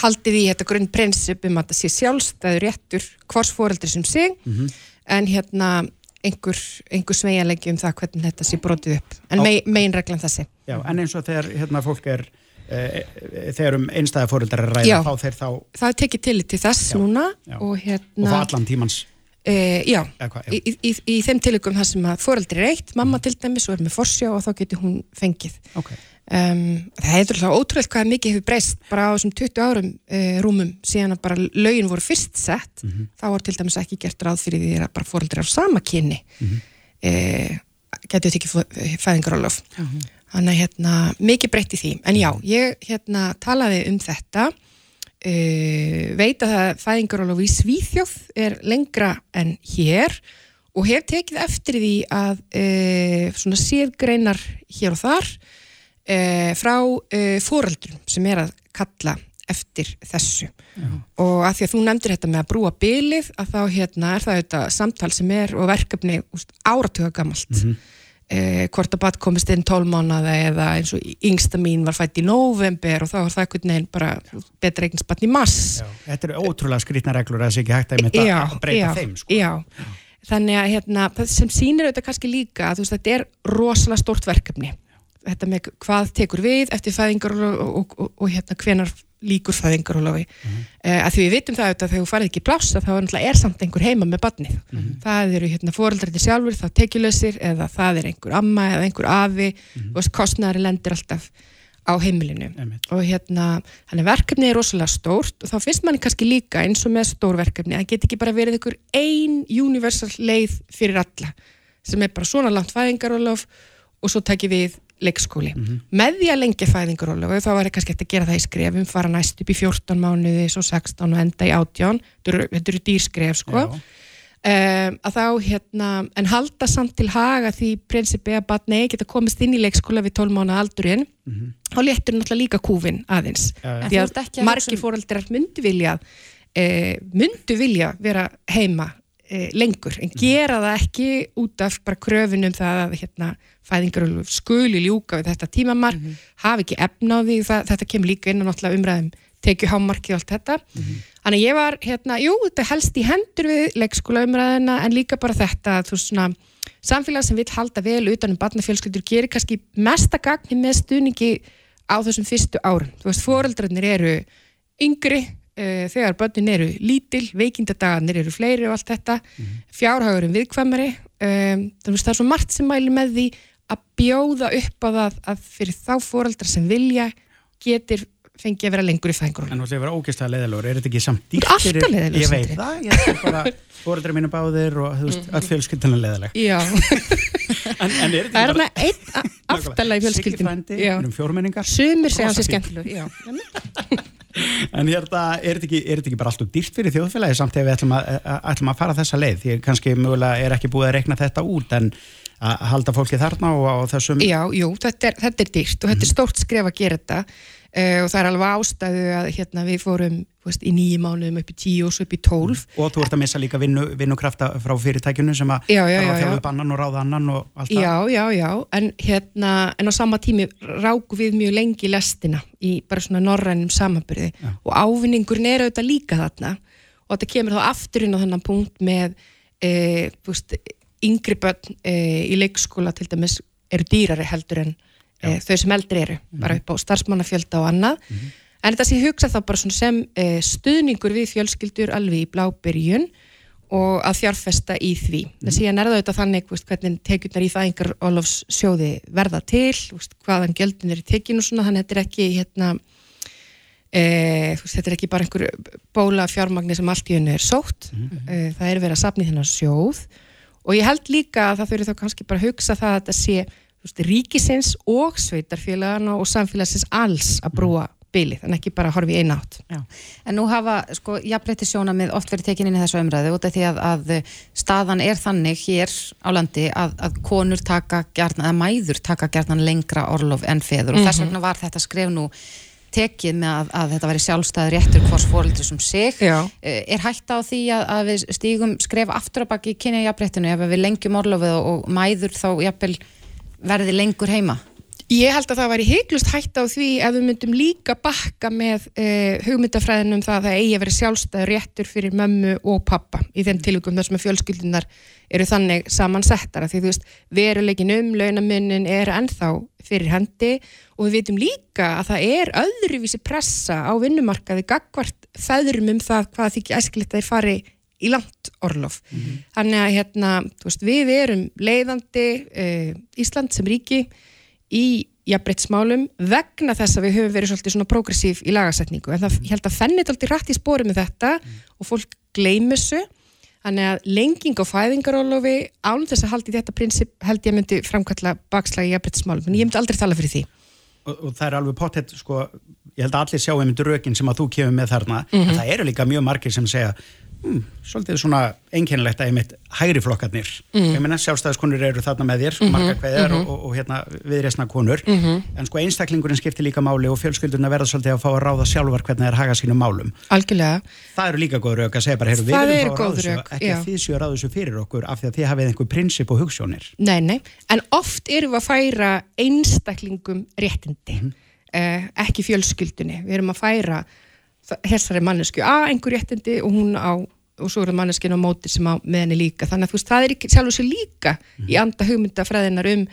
haldið í þetta grunn prinsip um að það sé sjálfstæður réttur hvors fóreldri sem sig,
Mhm.
en hérna einhver, einhver sveianleggi um það hvernig þetta sé brotið upp, en mei, meginreglan þessi.
Já, en eins og þegar hérna, fólk er e, þegar um einstæða fóreldrar að ræða
Já.
þá þeir þá og
Það er tekið til til þess
Já,
núna
já.
og hérna...
fá allan tímans
E, já, í,
já.
í, í, í þeim tilökum þar sem að foreldri er eitt, mamma til dæmis og er með forsjá og þá getur hún fengið.
ok,
Um, það er alltaf ótrúlega hvað mikið hefur breyst bara á þessum 20 árum uh, rúmum síðan að bara lögin voru fyrst sett. Þá var til dæmis ekki gert ráð fyrir því að bara foreldri á sama kynni mm -hmm. uh, getur þetta ekki fæðingarólof þannig að hérna, mikið breytt í því. En já, ég hérna talaði um þetta uh, veit að það fæðingarólof í Svíþjóð er lengra en hér og hef tekið eftir því að uh, svona sérgreinar hér og þar uh, frá uh, fóreldrum sem er að kalla eftir þessu og að því að þú nefndir þetta með að brúa bylið að þá hérna er það þetta samtal sem er og verkefni úst, áratuga gamalt eh, hvort að bat komist inn 12 mánuða eða eins og yngsta mín var fætt í november og þá var það einhvern veginn bara betra eigins batn í mass
já. þetta eru ótrúlega skrýtna reglur að sé ekki hægt að, einmitt að breyta
já,
þeim sko.
já. þannig að hérna, það sem sýnir auðvitað kannski líka að þú veist, þetta er rosalega stórt verkefni þetta með hvað tekur við eftir fæðingar og, og, og, hérna hvenar líkur fæðingar og lofi
Mhm.
uh, að því við vitum það auðvitað þegar þú farið ekki í pláss að þá er, er samt einhver heima með badnið
Mhm.
það eru hérna fóreldrarnir sjálfur þá tekjulösir eða það er einhver amma eða einhver afi
Mhm.
og kostnæri lendir alltaf á heimilinu og hérna, verkefni er rosalega stórt og þá finnst manni kannski líka eins og með stór verkefni að geta ekki bara verið ykkur ein universal leið fyrir alla sem er bara svona langt fæðingarólof og svo takki við leikskóli. Með því að lengja fæðingarólu og þá var ég kannski eftir að gera það í skrefum fara næst upp í 14 mánuði, svo 16 og enda í 18 þetta eru, dýrskref sko. Um, að þá hérna en halda samt til haga því prinsipi að batni geta komist inn í leikskóla við 12 mánu aldurinn þá léttur náttúrulega líka kúfin aðeins.
Já, já.
En
því að
hugsa um-
fóreldrar myndu vilja e, myndu vilja vera heima e, lengur en gera það ekki út af bara kröfunum það að hérna, fæðingar skuli ljúka við þetta tímamar hafi ekki efna á því það, þetta kemur líka inn á náttúrulega umræðum tekju hámarki og allt þetta. Þannig að ég var, hérna, jú, þetta helst í hendur við leikskóla umræðina en líka bara þetta, þú svona samfélag sem vil halda vel utan um barnafjölskyldur gerir kannski mesta gagni með stuðningi á þessum fyrstu árum. Þú veist, foreldrarnir eru yngri uh, þegar börnin eru lítil veikindadagarnir eru fleiri og allt þetta. Fjárhagurinn viðkvæmari. Um, þú veist, það er svo margt sem mæli með því að bjóða upp á það að fyrir þá foreldrar sem vilja getur fengið að vera lengur í fæðingur
En þú ætlaði að vera ógeðslega leiðilegur, er þetta ekki samt dýrt
er alltaf leiðilegur,
Ég veit það, ég er bara fóreldrar mínu báðir og þú veist, öll fjölskyldina leiðileg
Já,
En, en er
það er hana einn aftalega í
Siggi
fjölskyldin
frændi, við erum fjórmenningar.
Sumir segja hans er Já,
En er þetta ekki, ekki bara alltaf dýrt fyrir þjóðfélagi samt ef við ætlum að, ætlum að fara þessa leið? Því kannski mögulega er ekki búið að rekna þetta út en að halda fólki þarna og á þessum
Já, jú, þetta er, þetta er dýrt og þetta er stórt skref að gera þetta. Uh, og það er alveg ástæðu að hérna, við fórum veist, í nýju mánuðum upp í tíu og svo upp í tólf.
Og þú ert að missa líka vinnu, vinnukrafta frá fyrirtækjunu sem að þjála
já.
upp annan og ráða annan og allt það.
Já, já, já, en hérna en á sama tími ráku við mjög lengi lestina í bara svona norrænum samanbyrði
Já.
og ávinningurinn er auðvitað líka þarna. Og þetta kemur þá aftur inn á þennan punkt með e, veist, yngri börn e, í leikskóla til dæmis eru dýrari heldur en e, þau sem eldri eru, bara upp á starfsmannafjölda og annað en þetta sé hugsa þá bara sem e, stuðningur við fjölskyldur alveg í blábyrjun og að fjárfesta í því. Það síðan er það auðvitað þannig veist, hvernig tekjurnar í fæðingar Ólafs sjóði verða til, veist, hvaðan gjöldin er í tekjun og svona, þannig að þetta er ekki hérna, e, veist, þetta er ekki bara einhver bóla fjármagni sem allt í hennu er sótt, e, það er verið að sapni þennan sjóð. Og ég held líka að það þurfi þá kannski bara að hugsa það að þetta sé ríkisins og sveitarfélagana og samfélagsins alls að brúa bilið, en ekki bara að horfa í eina átt.
Já. En nú hafa sko jafnbreytti sjónamið oft verið tekin inn í þessu umræðu út af því að, að staðan er þannig hér á landi að, að konur taka gjarnan, eða mæður taka gjarnan lengra orlof en feður og þess vegna var þetta skref nú tekið með að, að þetta væri sjálfstæður réttur hvors fóreldri sem sig
Já.
Eh, er hægt á því að, að við stígum skref aftur að baki kynja jafnbreyttinu ef við lengjum orlofið og mæður þá jafnvel verði lengur heima
Ég held að það væri heiklust hægt á því að við myndum líka bakka með uh, hugmyndafræðin um það að það eigi að vera sjálfstæður réttur fyrir mömmu og pappa í þeim tilvíkum þar sem fjölskyldunar eru þannig samansettara því þú veist veruleikin um launamunnin er ennþá fyrir hendi og við vitum líka að það er öðruvísi pressa á vinnumarkaði gagvart feðrum um það hvað þykja æskilegt að þeir fari í langt orlof. Þannig að hérna, veist, við erum leiðandi uh, Ísland sem ríki í jafnbreytsmálum vegna þess að við höfum verið svolítið svona progressív í lagasetningu. En það ég held að fennit alltaf rætt í spóri með þetta og fólk gleymi þessu. Þannig að lenging á fæðingarólofi án þess að haldi þetta prinsip held ég myndi framkalla bakslag í jafnbreytsmálum en ég myndi aldrei tala fyrir því.
Og, og það er alveg pottet sko, ég held að allir sjá einmitt rökin sem að þú kemur með þarna.
Mhm.
en það eru líka mjög margir sem segja hm, svolítið svona einkennilegt að einmitt hægri flokkarnir,
Mhm.
ég meina sjálfstæðiskonur eru þarna með þér, sko, margar kveðar og, og, og hérna viðresna konur.
Mhm.
en sko einstaklingurinn skiptir líka máli og fjölskyldurna verða svolítið að fá að ráða sjálfar hvernig þeir haga sínum málum.
Algjörlega,
það eru líka góð rauk að segja bara, heyrðu, við
Það
viljum
eru
fá að ráða þessu, ekki
já.
að þið séu að ráða þessu fyrir okkur af því að þið hafið einhver prinsip og hugssjónir
nei nei. En oft erum við að færa einstaklingum réttindi. Eh, ekki fjölskyldunni, við erum að færa þessari mannesku að einhver réttindi og hún á og svo eru manneskinu á móti sem á með henni líka. Þannig að þú veist, það er ekki sjálfur sér líka í anda hugmyndafræðinar um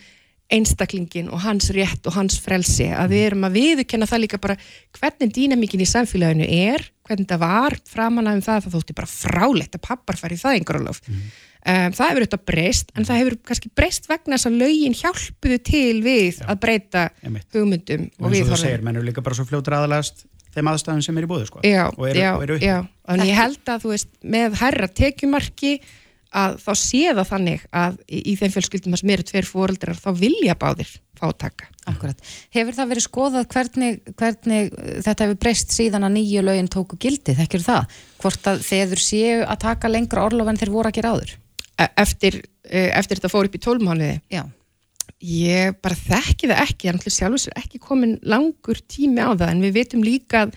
einstaklingin og hans rétt og hans frelsi. Að við erum að viðurkenna það líka bara hvernig dýnamíkin í samfélaginu er hvernig það var framan af um það það þótti bara frálegt að pappar fari það einhverjulof um, það hefur auðvitað breyst en það hefur kannski breyst vegna þess að lögin hjálpuðu til við að breyta
einmitt.
hugmyndum
og
og
eins og þeim aðstæðum sem er í búðu sko.
já,
og eru,
já,
og eru
já, þannig ég held að þú veist með herra tekjumarki að þá sé það þannig að í, í þeim fjölskyldum sem eru tveir fóreldrar þá vilja báðir fá að taka
Akkurat. Hefur það verið skoðað hvernig, hvernig uh, þetta hefur breyst síðan að nýju lögin tóku gildi, þekkir það? Hvort að þeir séu að taka lengra orlof en þeir voru að gera áður?
E- Eftir, eh, eftir þetta fór upp í tólmánuði
Já.
Ég bara þekki það ekki, ég er sjálfur sér ekki komin langur tími á það en við vitum líka að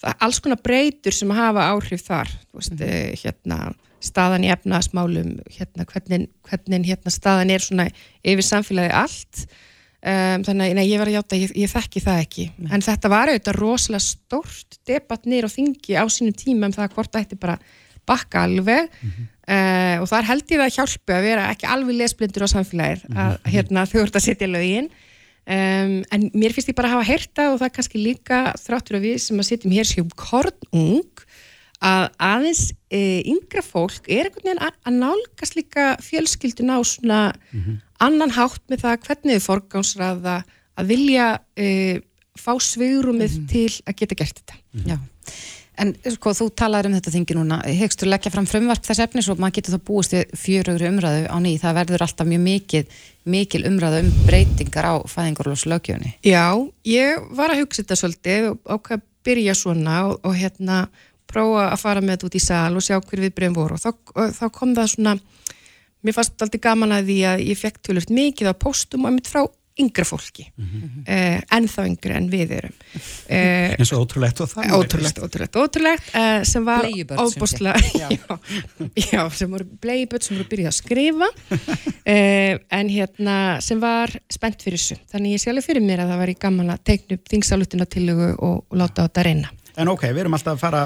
það alls konar breytur sem hafa áhrif þar veist, mm hérna staðan í efnaðasmálum hérna, hvernig, hvernig hérna, staðan er svona yfir samfélagi allt. Um, þannig að ég var að játa, ég, ég þekki það ekki. En þetta var auðvitað rosalega stórt debatt nýr á þingi á sínum tíma um það hvort ætti bara bakka alveg uh, og þar held ég það hjálpu að vera ekki alveg lesblindur á samfélagir að hérna, þau voru að setja lögin. Um, en mér finnst ég bara að hafa heyrta og það er kannski líka þráttur að við sem að setjum hér séum kornung að aðeins e, yngra fólk er einhvern veginn að, að nálgast líka fjölskylduna á svona annan hátt með það hvernig þau forgánsraða að vilja e, fá sveigurumið til að geta gert þetta.
Já. En sko, þú talaður um þetta þingi núna, hegstu leggja fram frumvarp þess efnis og maður getur þá búist við fjörögru umræðu á ný, það verður alltaf mjög mikið, mikil umræðu um breytingar á fæðingarlóslögjöfni.
Já, ég var að hugsa þetta svolítið og ákvað að byrja svona og, og hérna prófa að fara með þetta út í sal og sjá hver viðbröðum voru. Og þá, og þá kom það svona, mér fannst alltaf gaman að því að ég fekk tölvöld mikið á postum og mitt frá yngra fólki, mm -hmm. uh, ennþá yngri en við erum. Uh,
eins og ótrúlegt og það
ótrúlegt, ótrúlegt, ótrúlegt uh, sem var óbúslega *laughs* já. já, sem voru bleiböld sem voru byrjuð að skrifa uh, en hérna sem var spennt fyrir þessu, þannig ég sé alveg fyrir mér að það var í gaman að teikna upp þingsálutina tillögu og, og láta á þetta reyna
En ok, við erum alltaf að fara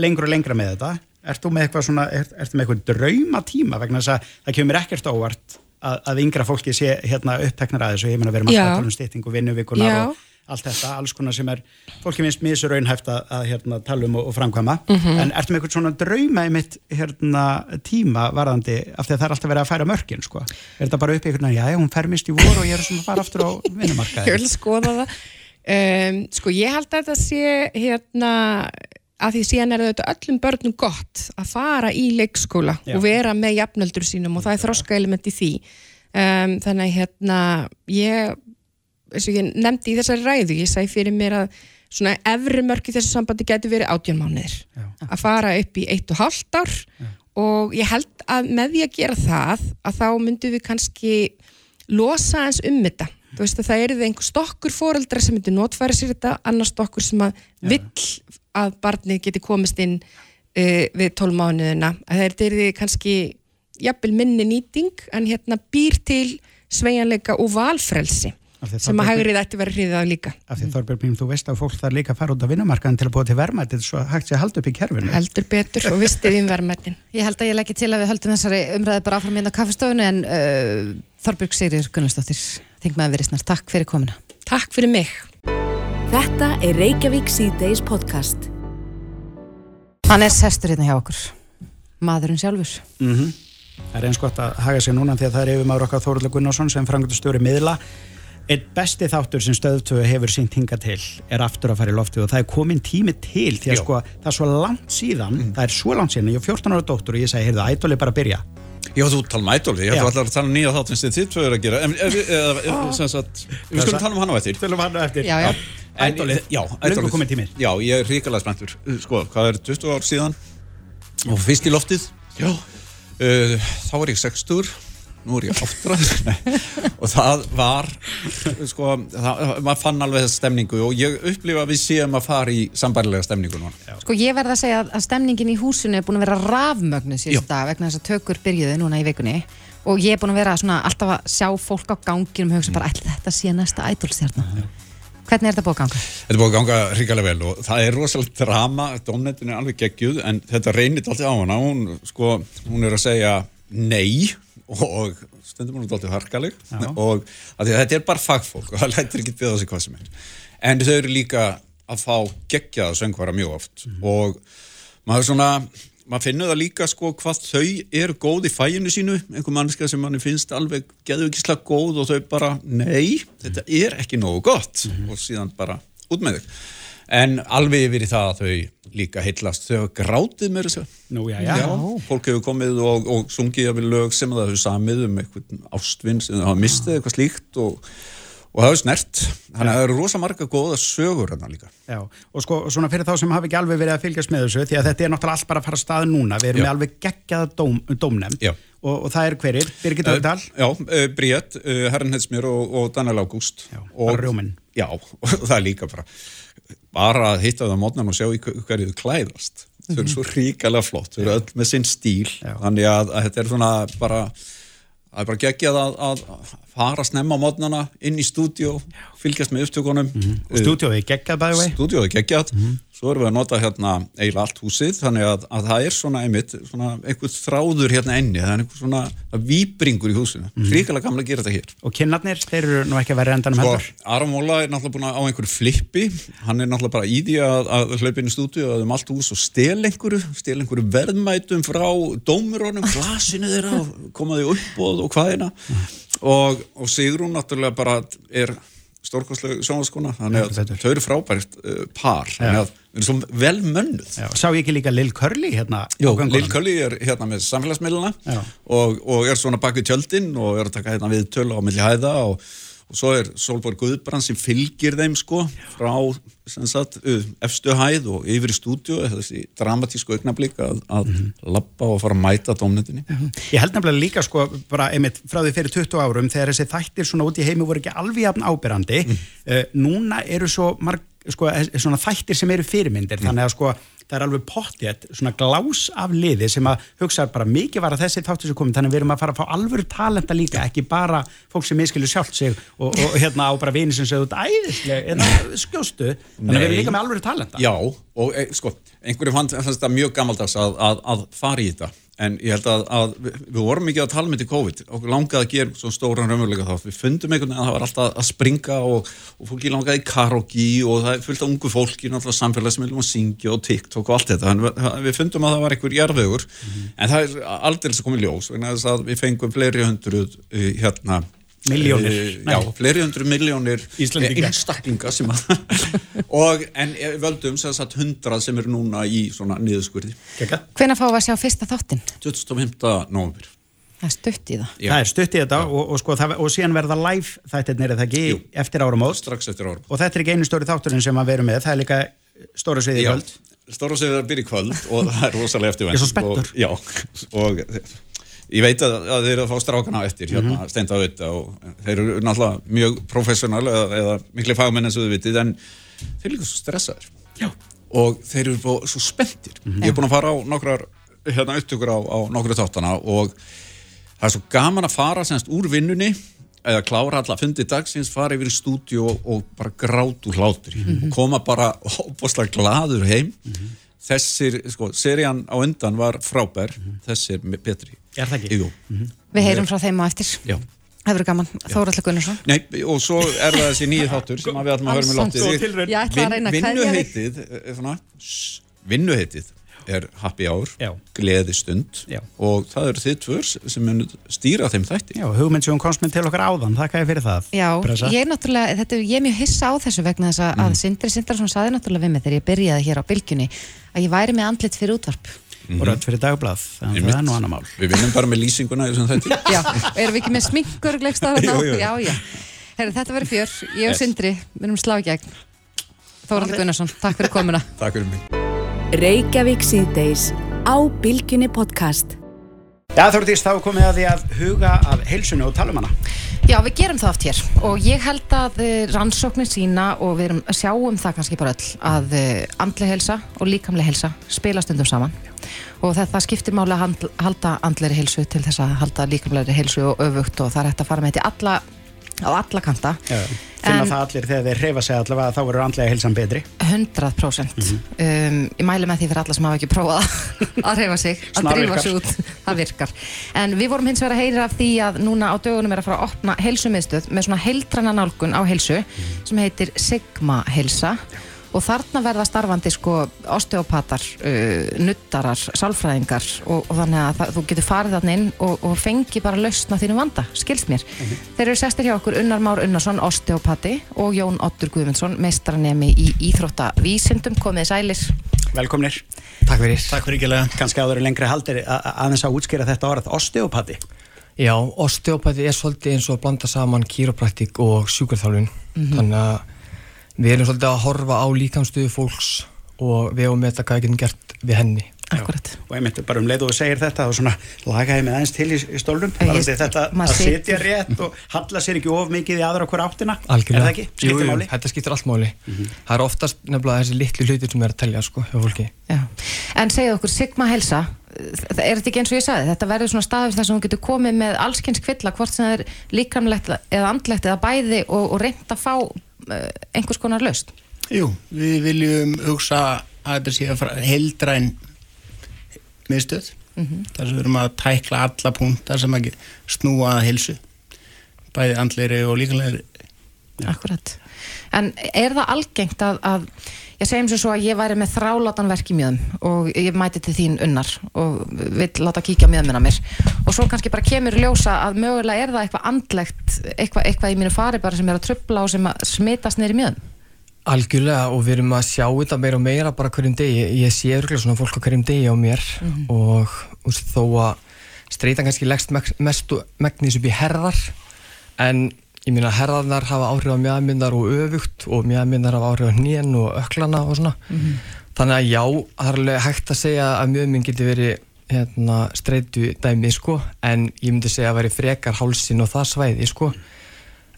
lengur og lengra með þetta. Ert þú með eitthvað svona, ert, ertu með eitthvað draumatíma vegna þess að það kemur ekkert óvart að, að yngra fólki sé hérna uppteknar að þessu, ég meina við erum alltaf
Já.
að tala um styttingu vinnuvikunar
Já.
og allt þetta, alls konar sem er, fólki finnst mjög svo raunhæft að, að hérna, tala um og, og framkvæma,
Mhm.
en ertu með eitthvað svona drauma í mitt hérna, tíma varðandi, af því að það er alltaf verið að færa mörkin, sko. Er þetta bara upp í einhvern veginn, já, hún fer mist í vor og ég er svona að fara aftur á vinnumarkaði. *laughs*
ég vil skoða það um, sko ég held að þetta sé hérna að því síðan er þetta öllum börnum gott að fara í leikskóla
Já.
og vera með jafnöldur sínum og það er þroska element í því. Um, þannig hérna ég, ég nefndi í þessari ræðu, ég sæði fyrir mér að svona efri mörk í þessu sambandi geti verið átjánmánuðir
Já.
að fara upp í eitt og hálft ár. Og ég held að með því að gera það að þá myndum við kannski losa eins um þetta. Þú veist að það eru einhver stokkur foreldra sem myndi notfæra sér þetta, annar stokkur sem að vill að barnið geti komist inn uh, við 12 mánuðina að það eru kannski jafnvel minni nýting en hérna býr til sveianleika og valfrelsi
Af því
sem
það
að hægrið ætti verið hriðið af líka
Af því Þorbjörn Brím, þú veist að fólk þarf líka að fara út á vinnumarkaðin til að búa til verðmætið svo hægt sé að halda upp í kerfinu.
heldur betur og vistið um verðmættin
Ég held að ég leggja til að við höldum þessari umræði bara áfram hérna á kaffestofunni en uh, Þorbjörg Sigrir Gunnarsdóttir, þing með að verið snart. Takk fyrir komuna.
Takk fyrir mig
Þetta er Reykjavík C-Days podcast.
Hann er sestur hérna hjá okkur, maðurinn sjálfur.
Mm Það er eins gott að haga sig núna því að það er yfir maður okkar Þóruldur Gunnarsson sem frangatur stjóri miðla. Einn besti þáttur sem stöðtöfu hefur sínt hinga til er aftur að fara í loftið og það er komin tími til því að sko það er svo langt síðan, það er svo langt síðan, ég er 14 ára dóttur og ég segi, heyrðu, ædol er bara að byrja.
Já, þú tala um ædoli, ég
Já.
ætla að tala um nýja þáttinn sem þið tvö eru að gera en, ef, ef, ef, sem sagt, Við skulum tala um hann á eftir
Tölum hann á eftir.
Já, já.
En-
Ædolið,
Já,
löngu
ædolið.
komin tími.
Já, ég er ríkalega spenntur Sko, hvað er 20 ár síðan og fyrst í loftið Já uh, Þá var ég 60 Nú er ég áttræð og það var sko, það, maður fann alveg þessa stemningu og ég upplifa að við séum að fara í sambærilega stemningu núna.
Sko ég verð að segja að- stemningin í húsinu er búin að vera rafmögnu síðust dag vegna þess að tökur byrjuði núna í vikunni. Og ég er búin að vera svona alltaf að sjá fólk á ganginum og hugsa bara ætli þetta sé næsta ædolstjarnar. Hvernig er þetta búið að ganga?
Þetta er búið að ganga ríkalega vel og það er rosalega drama, Donnetin er alveg geggjuð en þetta reynir alltaf á hana, hún, sko, hún er að segja nei og stundum hún er alltaf harkaleg og þetta er bara fagfólk og það lætir ekki byggða sig hvað sem er. En þau eru líka að fá geggjaða söngvara mjög oft. Og maður svona, maður finnur það líka sko hvað þau eru góð í fæinu sínu, einhver mannska sem manni finnst alveg geðvikislega góð og þau bara, nei, þetta er ekki nógu gott. Og síðan bara út með þau. En alveg yfir í það að þau líka heillast, þau hafa grátið mér
já, já.
fólk hefur komið og, og sungið af lög sem það hefur samið um eitthvað ástvinn sem það hafa mistið eitthvað slíkt og, og það er snert. Þannig að það eru rosa marga góða sögur hérna líka.
Já, og sko, svona fyrir þá sem hafi ekki alveg verið að fylgjast með þessu, því að þetta er náttúrulega allt bara að fara að stað núna, við erum
Já.
með alveg geggjaða dóm, dómnefnd og, og það er hverjir, Birgit Ögdal
Uh, já, uh, Bríett, uh, Herren Hetsmjör og, og Daniel Ágúst.
Já,
og. Já, *laughs* og það er líka bara bara að hitta það á mótnan og sjá hverju þau klæðast. Þau eru svo ríkalega flott, þau eru öll með sinn stíl.
Já.
þannig að, að þetta er svona bara það er bara geggjað að, að fara snemma á mótnana inn í stúdíó fylgjast með upptökunum.
Og stúdíóið geggjað bæði vei
stúdíóið er geggjað svo erum við að nota hérna eiginlega allt húsið þannig að, að það er svona einmitt svona einhvern þráður hérna enni það er einhver svona það víbringur í húsinu. Mm ríkalega gamla að gera þetta hér.
Og kinnarnir, þeir eru nú ekki að vera endanum
Sko,
heldur.
Aron Móla er náttúrulega búin að á einhverju flippi. Hann er náttúrulega bara í því að, að í stúdíu og um allt hús og stel einhverju stel einhverju verðmætum frá dómurónum, glasinu þeirra og koma því upp og, og hvaðina og, og Sigrún náttúrulega bara er stórkostlega sjónaskona þannig
Heldur
að þau eru frábært uh, par. Þannig að við erum svo vel mönnuð.
Já, sá ég ekki líka Lil Curly hérna
Jó? Lil Cully er hérna með samfélagsmiðluna og, og er svona bak við tjöldin og er að taka hérna við tölu á milli hæða og, og svo er Solborg Guðbrand sem fylgir þeim sko frá sagt, uh, efstu hæð og yfir í stúdíu þessi dramatísku augnablík að, að
Mhm.
lappa og fara að mæta domnendinni
Ég held nefnilega líka sko bara einmitt frá því fyrir 20 árum þegar þessi þættir svona út í heimi voru ekki alveg jafn ábyrrandi mm. núna eru svo marg, sko, svona þættir sem eru fyrirmyndir þannig að sko það er alveg pottjett svona glás af liði sem að hugsa bara mikið var að þessi þáttur sem komið þannig að við erum að fara að fá alvöru talenta líka ekki bara fólk sem miskilu sjálft sig og, og hérna á bara vini sem segðu þetta æðislega, hérna skjóstu þannig að við erum líka með alvöru talenta.
Já, og e, sko, einhverju fannst þetta mjög gammaldags að, að, að fara í þetta en ég held að, að við, við vorum mikið að tala með til COVID. Okkur langaði að gera svo stóran raunveruleika þá. Við fundum einhvern veginn að það var alltaf að springa og, og fólki langaði í karaoke og það er fullt af ungu fólki náttúrulega samfélagsmiðlum að syngja og TikTok og allt þetta. En við, fundum að það var einhver jarðvegur. En það er aldrei sem komið ljós vegna þess að við fengum fleiri hundruð uh, hérna
Milljónir.
Eh. Já, fleiri hundru miljónir
Íslendinga.
einstaklinga sem að *laughs* og en eh, völdum sem sagt hundrað sem eru núna í svona niðurskurði
fáum við að sjá fyrsta þáttinn?
25. november
Það er stutt í það.
Já.
Það er stutt í þetta og, og, sko, það, og síðan verða live þættirnir er það ekki
Jú.
eftir áramót
strax eftir árum
og þetta er ekki einu stóri þátturinn sem að veru með, það er líka stóra sviði í kvöld.
Stóra segir að byrja í kvöld og það er rosalega eftir
Ég er svo spenntur.
og, Já, *laughs* og ég veit að, að þeir eru að fá strákana eftir hérna, mm
Mhm.
-hmm. steinda á þetta og þeir eru náttúrulega mjög professional eða, eða miklu fagmenn eins og þau vitið en þeir eru líka svo stressaður
Já.
og þeir eru svo spenntir ég er búin að fara á nokkrar hérna upptökur á, á nokkru þáttana og það er svo gaman að fara semst úr vinnunni eða klára alla fundi dagsins, fara yfir í stúdíu og, og bara grát úr hlátur
Mhm.
koma bara *laughs* óbúslega gladur heim þessir, sko, serían á undan var frábær þessir betri.
Er það ekki?
Jú.
Við heyrum frá þeim á eftir.
Já.
Það verður gaman. Þóraldur Gunnarsson.
Nei, og svo er það þessi nýju þáttur sem að við ætlum að höra með
Alls
loftið
tilraun.
Ég ætla að reyna að kveðja þig.
vinnuheitið er svona, shh, vinnuheitið er happy hour,
Já.
gleði stund
Já.
og það eru þið tvör sem mun stýra þeim þætti
Já, hugmynd sem hún komst með til okkar áðan, þakka ég fyrir það.
Já,
Pressa.
ég er náttúrulega, þetta, er- ég er mjög hissa á þessu vegna þess að,
Mm.
að Sindri Sindrason saði náttúrulega við mig þegar ég byrjaði hér á bylgjunni að ég væri með andlit fyrir útvarp.
Og rödd fyrir dagblað, þannig að það er nú annar mál.
Við vinnum bara með lýsinguna í þessum þætti *laughs*
Já, og erum við ekki með sminkur. *laughs* Já, já. Herri, þetta verður fjör, ég og
Yes.
Sindri, við erum slá í gegn. Þóraldur Gunnarsson, takk fyrir komuna.
Takk fyrir mig
Reykjavík síðdeis á Bilginni podcast.
Já, Þórdís, þá er komið að því að huga að heilsunni og tala um hana.
Já, við gerum það oft hér og ég held að eh, rannsóknir sína og við erum, sjáum það kannski bara öll að eh, andleg helsa og líkamleg helsa spila stundum saman og það, það skiptir máli að halda andlegri helsu til þess að halda líkamlegri helsu og öfugt og það er hægt að fara með þetta í alla, á alla kanta.
Já, finna
En-
það allir þegar þeir reyfa sig allavega þá verður andlega heilsan betri.
100% um, ég mæli með því fyrir alla sem hafa ekki prófað að *laughs* reyfa sig, að drífa sig út. Það virkar, en við vorum hins vegar að heyra af því að núna á dögunum er að fara að opna heilsumiðstöð með svona heildrana nálgun á heilsu sem heitir Sigma heilsa og þarna verða starfandi sko osteopatar, uh, nuttarar sálfræðingar og, og þannig að það, þú getur farið þarna inn og, og fengi bara lausna þínu vanda, skilst mér þeir eru sestir hjá okkur Unnar Már Unnarsson osteopati og Jón Ottur Guðmundsson meistaranemi í íþróttavísindum komið sælir
Velkomnir.
Takk fyrir.
Takk fyrir ekki lega. Kanski áður en lengri haldir að- að- aðeins að útskýra þetta orð, osteopati.
Já, osteopati er svolítið eins og að blanda saman kýropraktík og sjúkarþjálfun þannig að við erum svolítið að horfa á líkamstöðu fólks og við hefum með þetta hvað við getum gert við henni
Akkurat.
og einmitt bara um leið og þú segir þetta og svona lagaði mig aðeins til í,
Ég-
því þetta að setja rétt og halla sér ekki of mikið í aðra okkur áttina
Algjörlega.
er það ekki?
Jú,
Skiptir
jú,
máli?
þetta skiptir allt máli Það er oftast nefnilega þessi litlu hlutir sem er að telja sko, hjá fólki
Já. En segið okkur, Sigma Helsa er þetta ekki eins og ég sagði, þetta verður svona staður þar sem hún getur komið með allskynns kvilla hvort sem það er líkamlegt eða andlegt eða bæði og, og reynd að fá einhvers konar löst
Jú, við viljum hugsa að þetta sé að fara heildræn miðstöð. Þar sem við erum að tækla alla punktar sem að snúa að hilsu bæði andleiri og líkanlegri
Akkurat. En er það algengt að, að ég segjum sem svo að ég væri með þrálátan verk í mjöðum og ég mæti til þín unnar og vill láta kíkja mjöðmina mér. Og svo kannski bara kemur ljósa að mögulega er það eitthvað andlegt eitthvað, eitthvað í mínu fari bara sem er að trubla og sem að smitast neyri mjöðum
Algjörlega og við erum að sjá þetta meira og meira bara hverjum degi, ég sé örgulega svona fólk á hverjum degi á mér og úst, þó að streytan kannski leggst meg- mestu megnis upp í herðar en ég meina herðarnar hafa áhrif á mjöðmyndar og öfugt og mjöðmyndar hafa áhrif á hnén og öklana og svona. Þannig að já, það er alveg hægt að segja að mjöðmynd geti verið hérna, streytu dæmi sko en ég myndi segja að veri frekar hálsin og það svæði sko.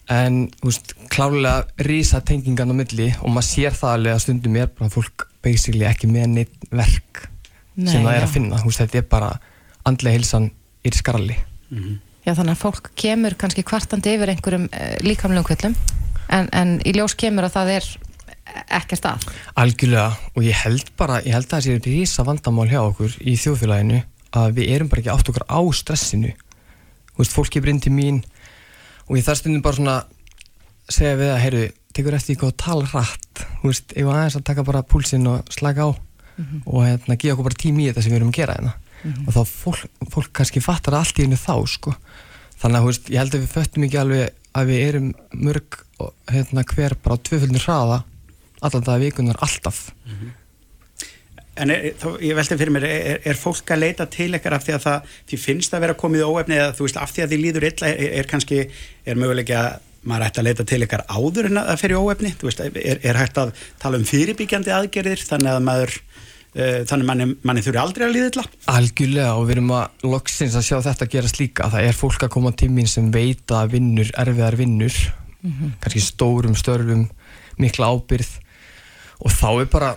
En veist, klálega rísa tengingan á milli og maður sér það alveg að stundum er bara fólk basically ekki með neitt verk
Nei,
sem það er
já.
að finna, veist, þetta er bara andlega hilsan í skarli
Já, þannig að fólk kemur kannski kvartandi yfir einhverjum uh, líkamlegum kvillum en, en í ljós kemur að það er ekkert að.
Algjörlega og ég held bara, ég held að það sé rísa vandamál hjá okkur í þjóðfélaginu að við erum bara ekki átt okkar á stressinu. Þú veist, fólk kemur inn til mín og ég þar stundum bara svona segja við að, heyrðu, tekur eftir eitthvað að tala rætt, þú veist, var aðeins að taka bara púlsinn og slaka á og hérna, gefa okkur bara tími í þetta sem við erum að gera hérna og þá fólk, fólk kannski fattar allt í hennu þá, sko. Þannig að, veist, ég held að við föttum ekki alveg að við erum mörg hérna, hver bara á tvöföldin hraða allan það vikunar alltaf.
En er, þá, ég veldi fyrir mér, er, er fólk að leita til ykkar af því að það, því finnst að vera komið óefni eða þú veist, af því að því líður illa, er, er kannski, er mögulega að maður ætti að leita til ykkar áður en að það fyrir óefni, þú veist, er, hægt að tala um fyrirbyggjandi aðgerðir þannig að maður, þannig manni, manni þurfi aldrei að líða illa?
Algjörlega og við erum að loksins að sjá þetta gerast líka það er fólk að koma til mín sem veit að vinnur, erfiðar vinnur kannski stórum störfum mikla ábyrð og þá er bara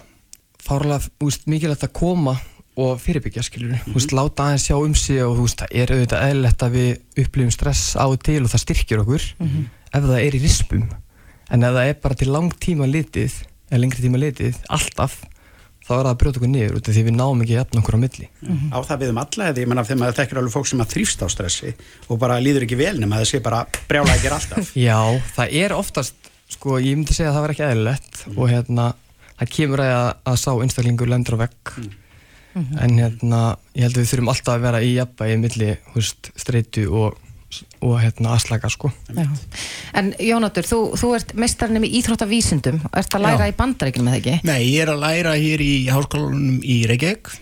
fárlega úst, mikilvægt að koma og fyrirbyggja skilur mm -hmm. láta aðeins sjá um sig og veist, það er auðvitað eðlilegt að við upplifum stress á og til og það styrkir okkur ef það er í rispum en ef það er bara til lang tíma litið eða lengri tíma litið, alltaf þá er það að brjóta okkur niður út af því við náum ekki jafn okkur á milli.
Á það við um alla eða ég menna þegar maður þekkir alveg fólk sem að þrýfst á stressi og bara líður ekki vel nema sé bara brjála ekki alltaf. *laughs*
Já, það er oftast sko, ég myndi segja að það var ekki eðlilegt og hérna, það kemur að, að sá einstaklingur lendur á vegg. En hérna, ég held að við þurfum alltaf að vera í jafnvægi milli, húst, streitu og, og hérna aðslaka sko
Já. En Jónatur, þú, þú ert mestarinn í íþróttavísindum ert að læra
Já.
í bandaríkjum með ekki?
Nei, ég er að læra hér í háskólanum í Reykjavík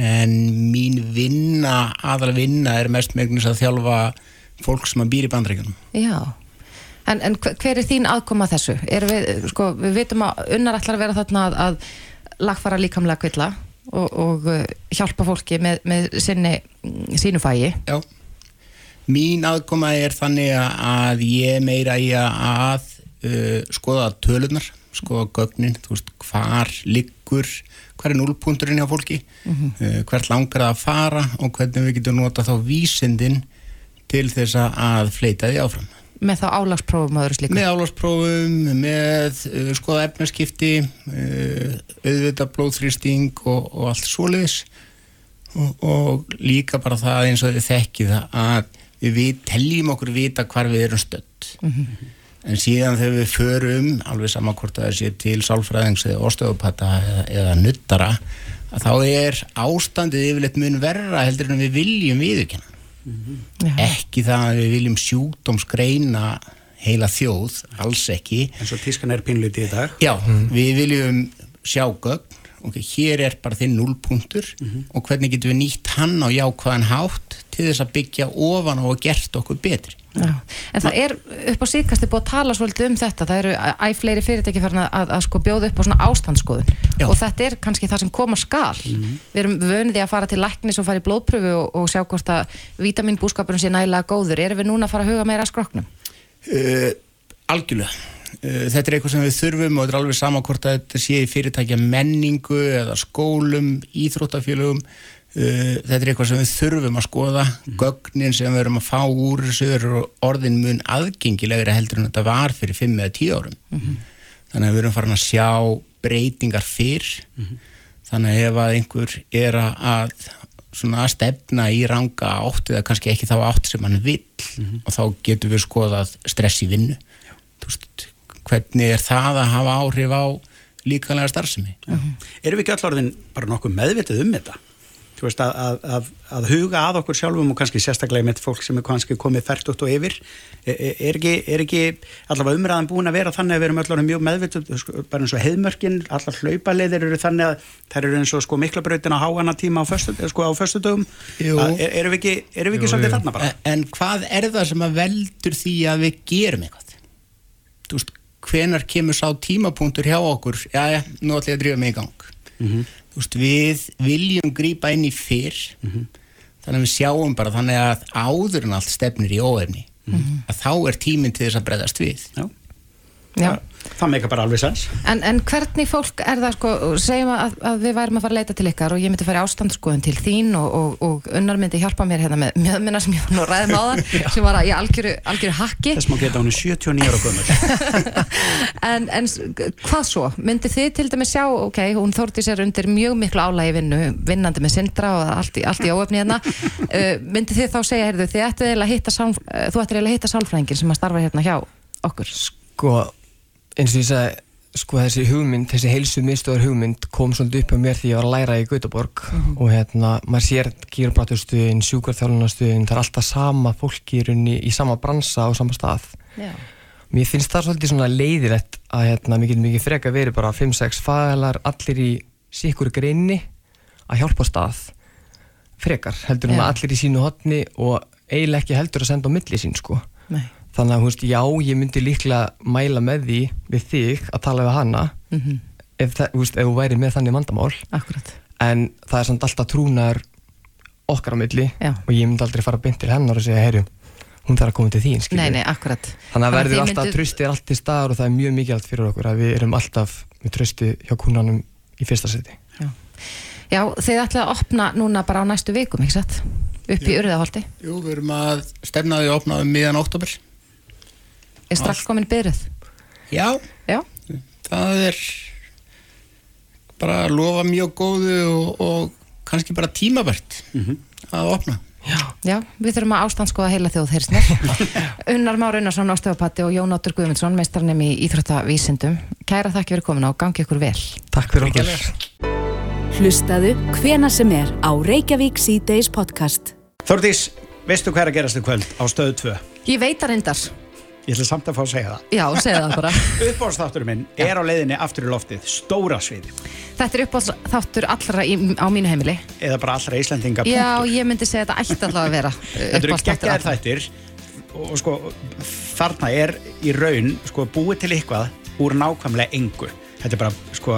en mín vinna, aðal vinna er mest megnis að þjálfa fólk sem að býr í bandreikunum.
Já En, en hver er þín aðkoma að þessu? Er við, sko, við vitum að unnar ætlar að vera þarna að, að lagfara líkamlega kvilla og, og uh, hjálpa fólki með, með sinni, sínu fægi
Já. Mín aðkoma er þannig að ég meira í að uh, skoða tölunar, skoða gögnin, þú veist, hvar liggur, hvar er núlpunturinn hjá fólki, uh, hvert langar það að fara og hvernig við getum nota þá vísindin til þess að fleita því áfram.
með þá álagsprófum öðru slíku?
Með álvarsprófum, með uh, skoða efnaskipti, uh, auðvitað blóðþrýsting og, og allt svoleiðis. Og, og líka bara það eins og þið þekkið að við, við teljum okkur vita hvar við erum stödd. En síðan þegar við förum, alveg sama hvort að það sé til sálfræðings eða ostöðupata eða, eða nuttara, að þá er ástandið yfirleitt mun verra heldur en við viljum viðurkenna
Já.
ekki það að við viljum sjúkdómsgreina heila þjóð, alls ekki
eins og tískan er pínluti í dag.
já, við viljum sjá gögn ok, hér er bara þinn núlpunktur og hvernig getum við nýtt hann á jákvæðan hátt til þess að byggja ofan á og gert okkur betri?
Já. En það er upp á síðkasti búið að tala svolítið um þetta, það eru æ fleiri fyrirtæki farin að, að, að sko bjóða upp á svona ástandsskoðun.
Já.
og þetta er kannski það sem koma skal. Við erum vönuði að fara til læknis og fara í blóðpröfu og, og sjá hvort að vítaminbúskapurinn sé nægilega góður, erum við núna að fara að huga meira að skroknum?
uh, algjörlega þetta er eitthvað sem við þurfum og þetta er alveg sama hvort að þetta sé í fyrirtækja menningu eða skólum, íþróttafélögum. Uh, þetta er eitthvað sem við þurfum að skoða. Gögnin sem við erum að fá úr þessu orðin mun aðgengilegri heldur en þetta var fyrir 5 eða 10 árum. Þannig að við erum farin að sjá breytingar fyrr. Þannig að ef að einhver er að- að svona að stefna í ranga átt eða kannski ekki þá átt sem hann vill og þá getur við skoðað stress í vinnu. Þú veist, hvernig er það að hafa áhrif á líkanlega starfsemi
Erum við ekki öll orðin bara nokkuð meðvitið um þetta? Þú veist, að, að, að, að huga að okkur sjálfum og kannski sérstaklega með fólk sem er kannski komið færtugt og yfir er, er, ekki, er ekki allavega umræðan búin að vera þannig að við erum orðin mjög meðvitið sko, bara eins og heiðmörkin, allar hlaupaleiðir eru þannig að þær eru eins og sko miklabrautin á háana tíma á, föstu, sko, á föstudögum
Jú.
Að er, erum við ekki, erum við ekki svolítið þarna bara?
En, en hvað er það sem að veldur því að við gerum eitthvað? Þú veist, hvenar kemur sá tímapunktur hjá okkur, já, já, nú ætlum ég að drífa mig í gang. Þú veist, við viljum grípa inn í fyrr, þannig að við sjáum bara þannig að áður en allt stefnir í óefni, að þá er tíminn til þess að breyðast við.
Já.
Já.
Það meika bara alveg sens.
En, en hvernig fólk er það sko, segjum að, að við værum að fara að leita til ykkar og ég myndi fara í ástandsskoðun til þín og, og, og unnar myndi hjálpa mér hérna með mjöðminna sem ég var nú að ræða máðan *laughs* sem var að ég algjöru, algjöru hakki
Þess má geta hún er 79 ára gömur. *laughs*
en, en hvað svo? Myndi þið til dæmis sjá, ok, hún þórti sér undir mjög miklu álægi vinnu, vinnandi með sindra og allt í, allt í óöfni hérna *laughs* uh, myndi þið þá segja, heyrðu, þið ættu eiginlega að hitta sál,
eins og ég sagði sko þessi hugmynd, þessi heilsu miðstöður hugmynd kom svolítið upp á mér því ég var að læra í Gautaborg og hérna, maður sér kýrabrátustuðin, sjúkarþjálunarstuðin það er alltaf sama fólki í rauninni í sama bransa á sama stað
Já.
mér finnst það svolítið svona leiðilegt að hérna, mér getur mikið freka verið bara 5-6 fagalar, allir í sikkur greinni að hjálpa stað frekar, heldur en
Já.
að allir í sínu hotni og eiginlega ekki heldur að senda á milli sín sko
Nei.
Þannig að veist, já, ég myndi líklega mæla með því við þig að tala við hana
Mhm.
ef, það, veist, ef þú væri með þannig vandamál
Akkurat.
en það er samt alltaf trúnar okkar á milli
Já.
og ég myndi aldrei fara beint til hennar og segja, herru hún þarf að koma til þín,
Nei, nei,
þannig að verður alltaf,
mynduð-
trösti er allt til staðar og það er mjög mikilvægt fyrir okkur að við erum alltaf með trösti hjá kúnanum í fyrsta seti
Já, þið ætlaði að opna núna bara á næstu vikum, ekki satt? Upp í Urðaholti.
Jú, við erum að stefna því að opna um miðan oktober.
Er strax komin byrjuð?
Já,
Já.
það er bara að lofa mjög góðu og, og kannski bara tímabært að opna.
Já, við þurfum að ástandskoða heila þjóð mér. *laughs* Unnar Már Unnarsson, Óstefapatti og Jón Óttur Guðmundsson, meistarnum í Íþróttavísindum. Kæra þakki fyrir komin á, gangi ykkur vel.
Takk fyrir okkur
Hlustaðu hvena sem er á Reykjavík C-Days podcast.
Þórdís, veistu hvað er að gerast í kvöld á stöðu 2?
Ég veit að reyndar.
Ég ætla samt að fá að segja það.
Já, segðu það bara. *laughs*
Uppbóðstátturinn minn er á leiðinni aftur í loftið, stóra sviði.
Þetta er uppáhaldsþáttur allra í, á mínu heimili.
Eða bara allra Íslandinga.
Já, ég myndi segja þetta ætti allavega að vera. uh,
Þetta eru
uppáhaldsþáttur
geggjaðir
allra.
þættir og, sko, þarna er í raun sko, búið til eitthvað úr nákvæmlega engu. Þetta er bara sko,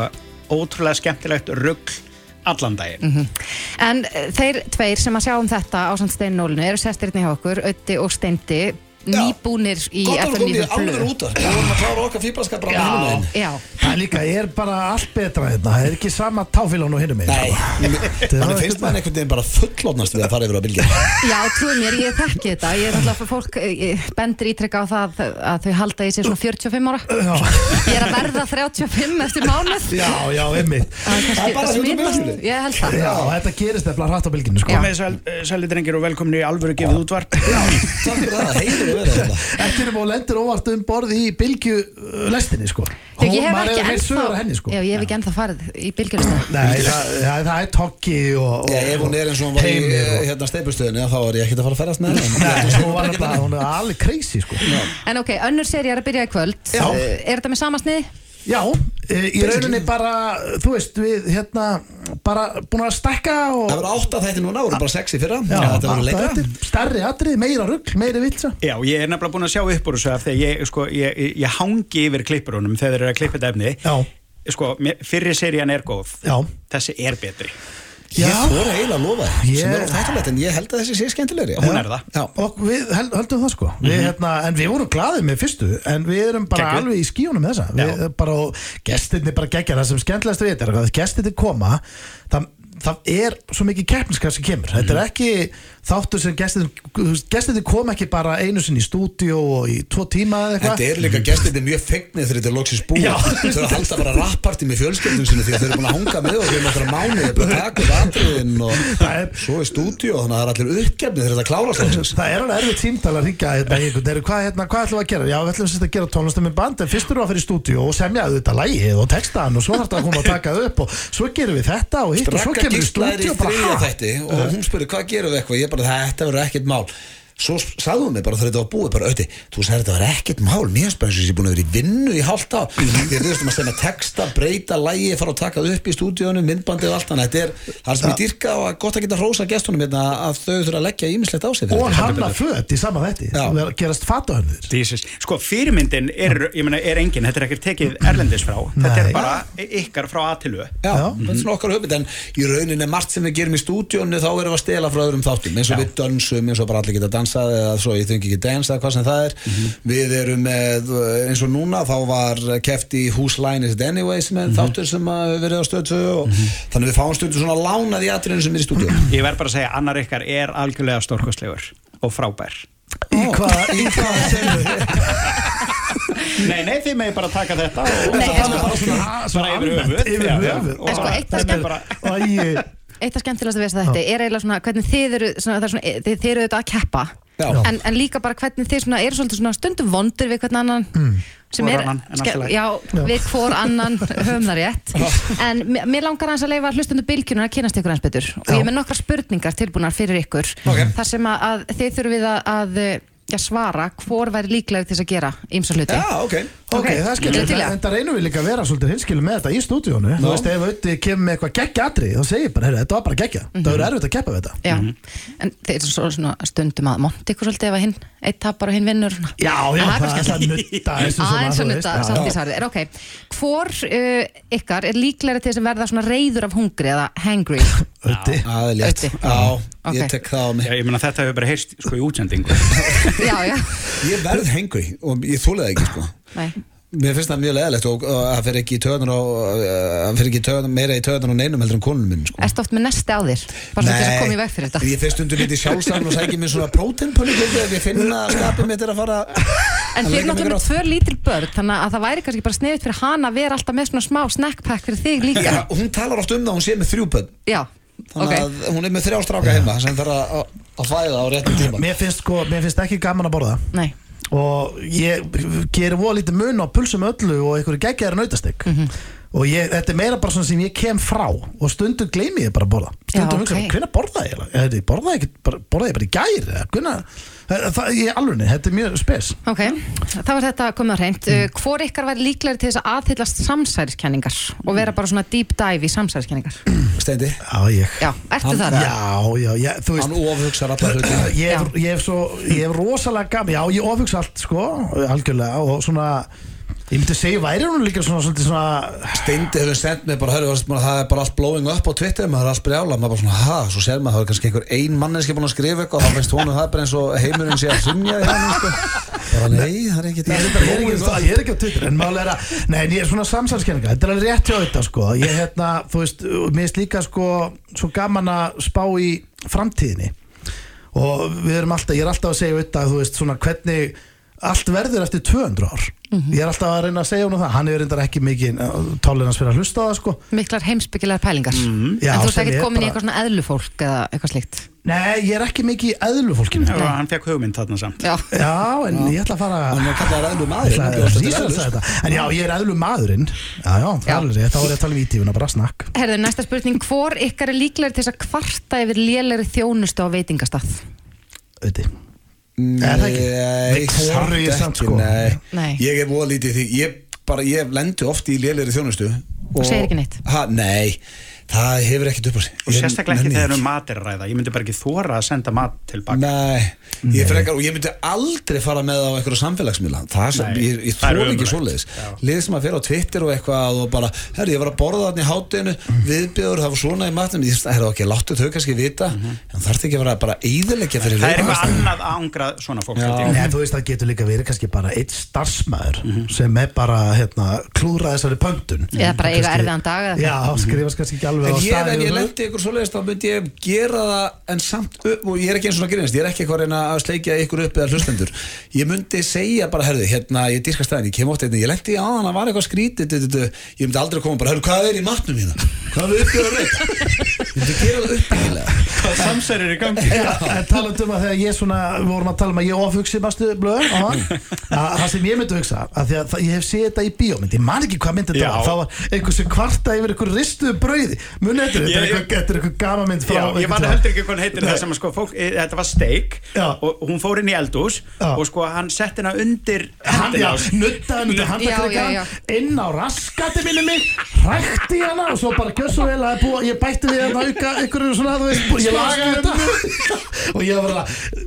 ótrúlega skemmtilegt rugg allan daginn.
Mhm. En uh, þeir tveir sem að sjá um þetta á samt steinnólinu eru sestirinn hjá okkur, Ötti og Steindi, nýbúnir í
að
95
alveg út af Við vorum að klára okkar fýbraskap bara á hinum megin.
Já,
Það er líka, er bara allt betra hérna. Það er ekki sama táfélan og hinnum
Nei, mann finnst maður einhvern veginn bara fullofnast við að fara yfir á bylgja
Já, trúið mér, ég þekki þetta. Ég er alltaf fólk, ég bendir ítrekka á það að þau halda í sig svona 45 ára. Ég er að verða 35 eftir mánuð.
Já, já, einmitt.
Það er
bara
að smitast
með
Ég held það.
Já, þetta gerist eftir hrætt á bylginu sko.
Komið sæl, sæli drengir og velkomin í alvöru gefið útvarp.
Takk fyrir það,
Ekki um og lendir óvart um borð í bylgju uh, lestinni sko.
Já, ég hef ekki ennþá
henni sko.
Já, ég hef ekki ennþá farið í bylgjulista
Nei, það, það, það er tokki og, og
ef hún er eins og hún var í
og-
hérna steipustöðinu þá er ég ekkert að fara að ferðast með henni
hún er alveg crazy sko.
En ok, önnur seri er að byrja í kvöld. Uh, Er þetta með sama sniði?
Já, e, í rauninni bara, þú veist, við hérna, bara búin að stekka og
Það verður átta þætti núna, voru bara sexi fyrra.
Já,
Þetta verður leikra
stærri atrið, meira rugg, meiri vilsa
Já, ég er nefnilega búin að sjá upp úr þessu af því að ég, sko, ég, ég, hangi yfir klippurunum þegar þeir eru að klippa þetta efni.
Já.
Sko, fyrri serían er góð.
Já.
Þessi er betri
Ég fór eiginlega að lofa þér sem er oft hættulegt en ég held að þessi sé skemmtilegri.
Hún er það.
Já,
og við held, höldum það sko. Við, hérna, en við vorum glaðið með fyrstu en við erum bara
Geggjuð.
alveg í skíunum með þessa. Við, bara, og gestirni bara gegja það sem skemmtilegast við er að gestirni koma það, það er svo mikið keppniskap sem kemur. Þetta er ekki þáttur sem gestirni kom ekki bara einu sinni í stúdíu og í tvo tíma eða
Þetta
eitthvað
er líka gestirni mjög fegnir þegar þetta er loksins búið. Þau eru að halda bara rapparti með fjölskyldun sinu því að þau eru búin að hanga með okkur um okkar mánu þau eru búin að taka upp atriðin og svo er stúdíu þannig að það er allir uppgefni þegar þetta klárast loksins. *laughs*
Það er alveg erfið tímtal að ringa hérna, eru, hérna, hvað ætlum við að kemur í stúdíu og bara
þætti og hún spurði hvað gerum við eitthvað? Ég bara þetta verður ekkert mál svo sagði hún mig bara þegar þetta var búið bara auði þú sagði þetta verður ekkert mál. Mér finnst bara eins og ég er búin að vera í vinnu í hálft á því að við veistum að stemma texta, breyta lægi fara og taka upp í stúdíunum, myndbandið og allt þannig að þetta er það sem ég dyrka og að gott að geta hrósa gestunum hérna að þau þurfa að leggja ímislegt á sig
og
þetta.
hanna föt í sama þetti
Já.
og vera- gerast fatahörður.
Jesus. Sko, fyrirmyndin er, ég meina, er engin. Þetta er ekkert tekið erlendis frá. Þetta er bara ykkar frá aðtilu
þetta er svona okkar hugmynd. En í rauninni margt sem við gerum í stúdíónu þá erum við að stela frá öðrum þáttum. Eins og við dönsum, eins og bara allir geta dansað eða svo ég þengi ekki dans eða hvað sem það er. Við erum með, uh, eins og núna þá var keft í Whose Line Is It Anyway sem er tvö sem að við verið á stöðu og þannig að við fáum stundu svona lánað í atriðinu sem er í stúdíónu
Ég verð bara að segja, annar ykkar er algjörlega stórkostlegur og frábær.
Í hvað, í hvað
Nei, nei, þið megið bara taka þetta og
Nei,
og
en
bara,
sko-
bara yfir höfuð já.
höfuð.
Og
En sko,
þetta er
skemmt-
bara
Eitt af skemmtilegast að veist þetta er eiginlega svona hvernig þið eru, svona, er svona, þið, þið eru auðvitað að keppa.
Já.
en, en líka bara hvernig þið svona, eru svona stundum vondir við hvern annan sem
Hvor
er,
annan,
ske-
lagi.
já, við hvor annan *laughs* höfum það rétt. En mér- langar aðeins að leifa hlustundu bylgjunar að kynast ykkur eins betur. Og ég er með nokkra spurningar tilbúnar fyrir ykkur.
Ok.
þar sem að, að þið þurfum að, að já, svara hvor væri líklega til þess að gera ímsa hluti.
Já, ok
Ok, það er
er í
en,
það.
það reynum við líka að vera svolítið hinskilum með þetta í stúdíónu. Þú veist, ef auðvitað kemur með eitthvað geggja atrið þá segir ég bara, heyrðu, þetta var bara geggja. Það verður erfitt að keppa við þetta.
Já, en þeir eru svo, svona stundum að monta ykkur svolítið ef að hinn eitt tapar og hinn vinnur svona.
Já, já, það
kannski
er það nutta eins og svona,
Aðeins
þú
og
veist,
nutta samt í sarði er ok. Hvor uh, ykkar er líklega til þess að verða svona reyður af hungri eða hangry?
Öddi.
Það er létt
Öddi.
Já,
Ok.
ég tek það á mig.
Já, ég meina þetta hefur bara heyrst sko í útsendingu. *laughs*
Já, já,
Ég verð hengri og ég þúlega ekki sko
nei.
Mér finnst það mjög leðilegt og það fer ekki í töðunar og það fer ekki í töðunar, meira í töðunar og neinum heldur en konunum minn sko.
Erstu oft með nesti á þér? Bara svo til þess að koma í veg fyrir þetta.
Ég finnst undir lítið sjálfsagn og sækja mér svona próteinpölu ef ég finna að skapið mitt er að fara
En þið er náttúrulega með
grátt.
tvö lítil börn Þannig að það væri kannski bara sniðut fyrir hana að vera alltaf með svona smá snackpack fyrir þig líka.
Já, hún talar oft um það að hún sé með þrjú bönn
Já,
Þannig
ok.
að hún er með þrjá stráka heima sem þarf að, að, að fæða á réttum tíma.
Mér finnst, sko, mér finnst ekki gaman að borða.
Nei,
og ég gerir voða lítið mun á pulsum öllu og einhverju geggjaðar nautastek og ég, þetta er meira bara svona sem ég kem frá. Og stundum gleymi ég bara að borða. Stundum
Já,
hugsa,
ok.
hvernig borða ég eiginlega? Ég borða ég, bara, borða ég bara í gær eða hvernig, það, það, ég alveg, þetta er mjög spes.
Ok Þá er þetta komið á hreint. Mm. Hvor ykkar væri líklega til þess að aðhyllast samsæriskenningar og vera bara svona deep dive í samsæriskenningar?
Steindi,
Já, ég.
Já, ertu það?
Já, já, já, þú veist
hann ofhugsar alla hluti.
Ég hef, ég, hef svo, ég hef rosalega gaman já, ég ofhugsa allt sko, algjörlega og svona, ég myndi segja væri hún líka svona, svolítið svona
Steindi hefur sendt mig bara, hörru, það er bara allt blowing up á Twitter, maður er allt brjála maður bara svona, ha, svo ser maður, það er kannski einhver ein manneski búin að skrifa eitthvað og þá finnst hún það bara eins og heimurinn sé að hrynja í hann sko. bara nei, það er ekki
er, ég, er ekki, er á Twitter en máli er að, nei en ég er svona samsælskenninga þetta er alveg rétt hjá þetta sko. Ég hérna, þú veist, mér er líka sko svo gaman að spá í framtíðinni. Og við erum alltaf, ég er alltaf að segja þetta, þú veist, svona hvernig allt verður eftir 200 ár. Ég er alltaf að reyna að segja hún það. Hann er reyndar ekki mikið tálinans fyrir að hlusta á það sko.
Miklar heimsbyggilegar pælingar.
Já,
En þú ekkert
er
komin í
bara-
eitthvað svona eðlufólk eða eitthvað slíkt?
Nei, ég er ekki mikið í eðlu fólkinu
Já, hann fekk hugmynd þarna samt.
Já,
já, en ég ætla að fara að. En já, ég er eðlu maðurinn. Já, já, það
Já.
er alveg rétt, þá er ég að tala um ítífuna, bara snakk.
Herðu, næsta spurning. Hvor ykkar er líklega til þess að kvarta yfir lélegri þjónustu á veitingastað?
Auði Er það ekki?
Nei,
Nei, ég
samt
sko.
nei.
Nei.
Ég er voða lítið því Ég bara ég lendi oft í lélegri þjónustu
Og segir ekki neitt.
ha, Nei, það hefur ekkert upp á sig.
Og sérstaklega ekki þegar um mat er að ræða. Ég myndi bara ekki þóra að senda mat tilbaka
Nei, ég frekar og ég myndi aldrei fara með á einhverju samfélagsmiðla. Það er sem,
Nei,
ég, ég
það er
ekki svoleiðis. liðið sem að fyrir á Twitter og eitthvað og bara, herri, ég var að borða þarna í hátinu viðbjöður, það var svona í matnum. Ég það er ekki, láttu þau kannski vita en þarf ekki að vera bara eiðilegja fyrir
Mhm. það er eitthvað annað að ángra svona fólk.
Nei, þú veist, það getur líka verið kannski bara eitt starfsmæður sem er bara, hérna, klúra þessari pöntun.
Eða bara eiga
Kannski-
erfiðan dag eða
Já, skrifast kannski ekki alveg
En
á
ég, ef ég lendi ykkur svoleiðis þá myndi ég gera það en samt upp og ég er ekki eins og að grínast, ég er ekki eitthvað að reyna að sleikja ykkur upp eða hlustendur ég myndi segja bara, herðu, hérna, ég dýrka stæðin ég kem oft einnig, ég lendi á hann, það var eitthvað skrítið ég myndi aldrei koma bara, herðu, hvað er í matnum mína? Hvað er uppið að myndi gera það uppbyggilega
hvað samsærir í gangi?
Talandi um að þegar ég svona við vorum að tala um að ég ofhugsi mastu blöð að það sem ég myndi hugsa að því að það, ég hef séð þetta í bíómynd ég man ekki hvað myndi þetta var. Það var einhver sem kvarta yfir einhver ristuðu brauði. Munið þetta, þetta er
Ég-
eitthvað- þetta er eitthvað gama mynd frá
Já, ég man heldur ekki hvað heitir það sem að sko, fólk, e, þetta var steik og hún fór inn í eldús
Já.
og sko hann sett hennar undir hendina á-
nuttaði með Að ég að auka ykkur svona, þú veist, ég laga þetta. *laughs* Og ég var bara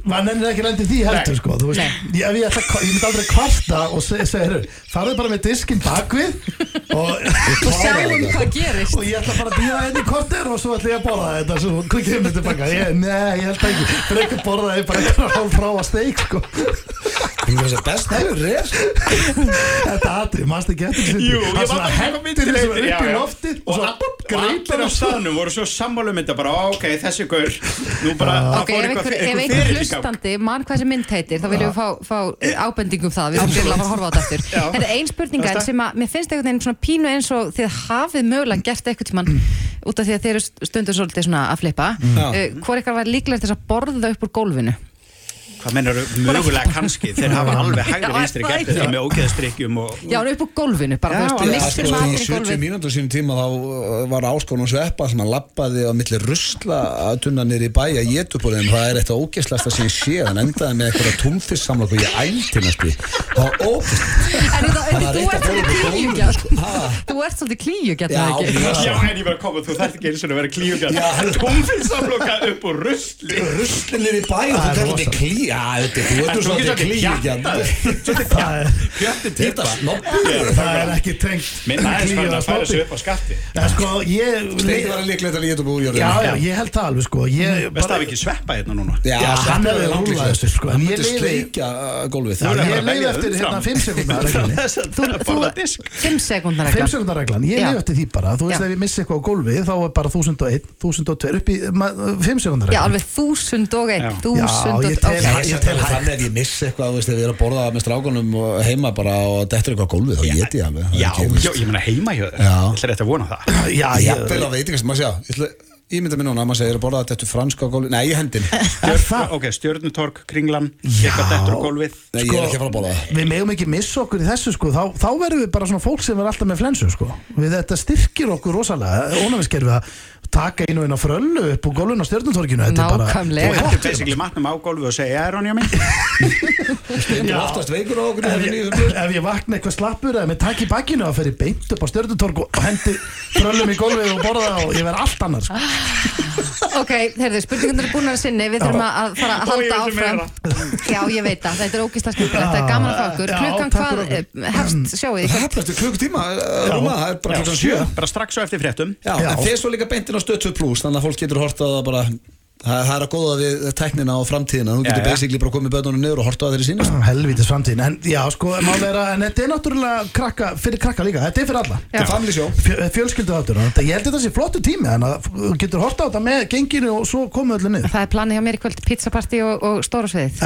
maður nennir ekki lendi því heldur, sko. Þú veist, ég, ég, ætla, að- ég myndi aldrei kvarta og segja, seg, heyrðu, farðu bara með diskinn bakvið *laughs* og,
Og sjáum hvað gerist.
Og ég ætla bara að býða henni í korter og svo ætla ég að borða þetta svo hvað kemur tilbaka, ég, nei, ég held ekki. Fyrir ekki að borða þetta bara eitthvað hálf frá að steik, sko.
Það er best hefur reyr
Þetta mannst ekki eftir þessu?
Jú, ég var að já.
loftið
og, allir á staðnum voru svo sammálu mynda bara, ok, þessi gaur nú bara, það
Ok,
fór
ef
eitthvað
einhver, ef
eitthvað
einhver
fyrir
hlustandi mann hvað þessi mynd heitir, þá viljum við fá, fá ábendingum það, við þurfum að fara að horfa á þetta aftur
Já.
Þetta er ein spurninga en
það?
sem að mér finnst einhvern veginn svona pínu eins og þið hafið mögulega gert eitthvað tímann út af því að þeir eru stundur svolítið svona að flippa
Já.
uh, Hvor ykkar var líklega þess að borða upp úr gólfinu?
Hvað mennur mögulega kannski. Þeir hafa alveg hægri vinstri
er
gert þetta með ógeðstrykkjum og
Já, upp úr gólfinu, bara
Já,
sko,
maður
í
í
70
gólfið
mínútur sínum tíma þá uh, var áskónum sveppa sem hann lappaði á milli rusla að tunna nýri í bæ að getubúrðin það er eitthvað ógeslasta sem ég sé. Hann endaði með eitthvað túnfissamlokku í æltinasti það var er
þú ert
að
svolítið klíugjart
gólfinu, sko.
Þú ert svolítið klíugjart,
Já,
en ég var að koma, þú þarf ekki eins og að vera klíugjart
Já.
Tónfinnsamloka upp úr rusli
Já, þetta, þú
ertur
svolítið
klíkjandi
Kjöndi
tippa
Það er ekki tengt.
Minn aðeins fann
að
færa sér upp á skatti.
Sko,
Steini var að líkla þetta líka búið
Já, já, ég held það alveg sko Vest
að við ekki sveppa hérna núna.
Já,
hann hefði langlegaðist sko.
Hann myndi sleika uh, gólfið
Ég
leiði
eftir hérna 5
sekundareglan
5
sekundareglan Ég leiði eftir því bara. Þú veist
að
ef ég missi eitthvað á gólfið þá er bara 1001, 1002 upp í 5 sekundareglan
Já, alveg 1001,
1002 ég tel- ég
Ég
hægt.
þannig að ég missi eitthvað, þú veist, ef ég er að borða með strákunum og heima bara og dettur eitthvað gólfið, þá geti ég alveg.
Já,
Það
já, ég meina heima hjá þér
Já.
Það er þetta að vona það
Já,
ekki-
ég
Jafnvel á veitingast, maður sjá, ég ætla- ég mynda mér núna að maður segir að borða þetta franska á gólfið, nei, ég hendin. *laughs* *laughs*
Það?
Ok, stjörnutork, kringlan. Eitthvað dettur á gólfið
Nei, ég er ekki að fara að borða það.
Við megum ekki missa okkur í þessu sko þá, þá verðum við bara svona fólk sem er alltaf með flensu sko við þetta styrkir okkur rosalega ónæmiskerfið að taka einu eina fröllu upp úr gólun á er bara-
Nákvæmlega.
Þú hendur basically matnum á gólfið og segja, er hann hjá mig?
Er oftast veikur á okkur í
ef ég, ef ég vakna eitthvað slappur eða með takk í bakkinu og fer ég beint upp á stjörnutorg og hendi fröllum í gólfið og borða það og ég verð allt annar sko. *laughs*
Ok, heyrðu, spurningarnir er búin að sinni. Við þurfum að að fara að halda
sem
áfram. Já, ég veit það, þetta er ógist skemmtilegt. Þetta er gaman að fá okkur.
Já,
Klukkan hvað eh, hefst sjáið í
Það
kvöld?
hefði eftir klukkutíma, eh, rúma, það er bara klukkan sjö.
Bara strax og eftir fréttum.
Já, en þeir svo líka beintin á stöð 2 plus, þannig að fólk getur horta það bara, það, er að góða við teknina og framtíðina, þú getur
já.
basically bara komið bönnunum niður og horta það þeir í sínast.
helvítis framtíðin. En já sko er að en þetta er náttúrulega krakka, fyrir krakka líka. Þetta er fyrir alla.
Þetta er family show.
Fjö, fjölskyldu áttur ég held þetta sé flottu tími þannig að þú getur horta á þetta með genginu og svo komið öllu niður.
Það er planið hjá mér í kvöld, pizzapartí og, og stóra sviðið.
Á.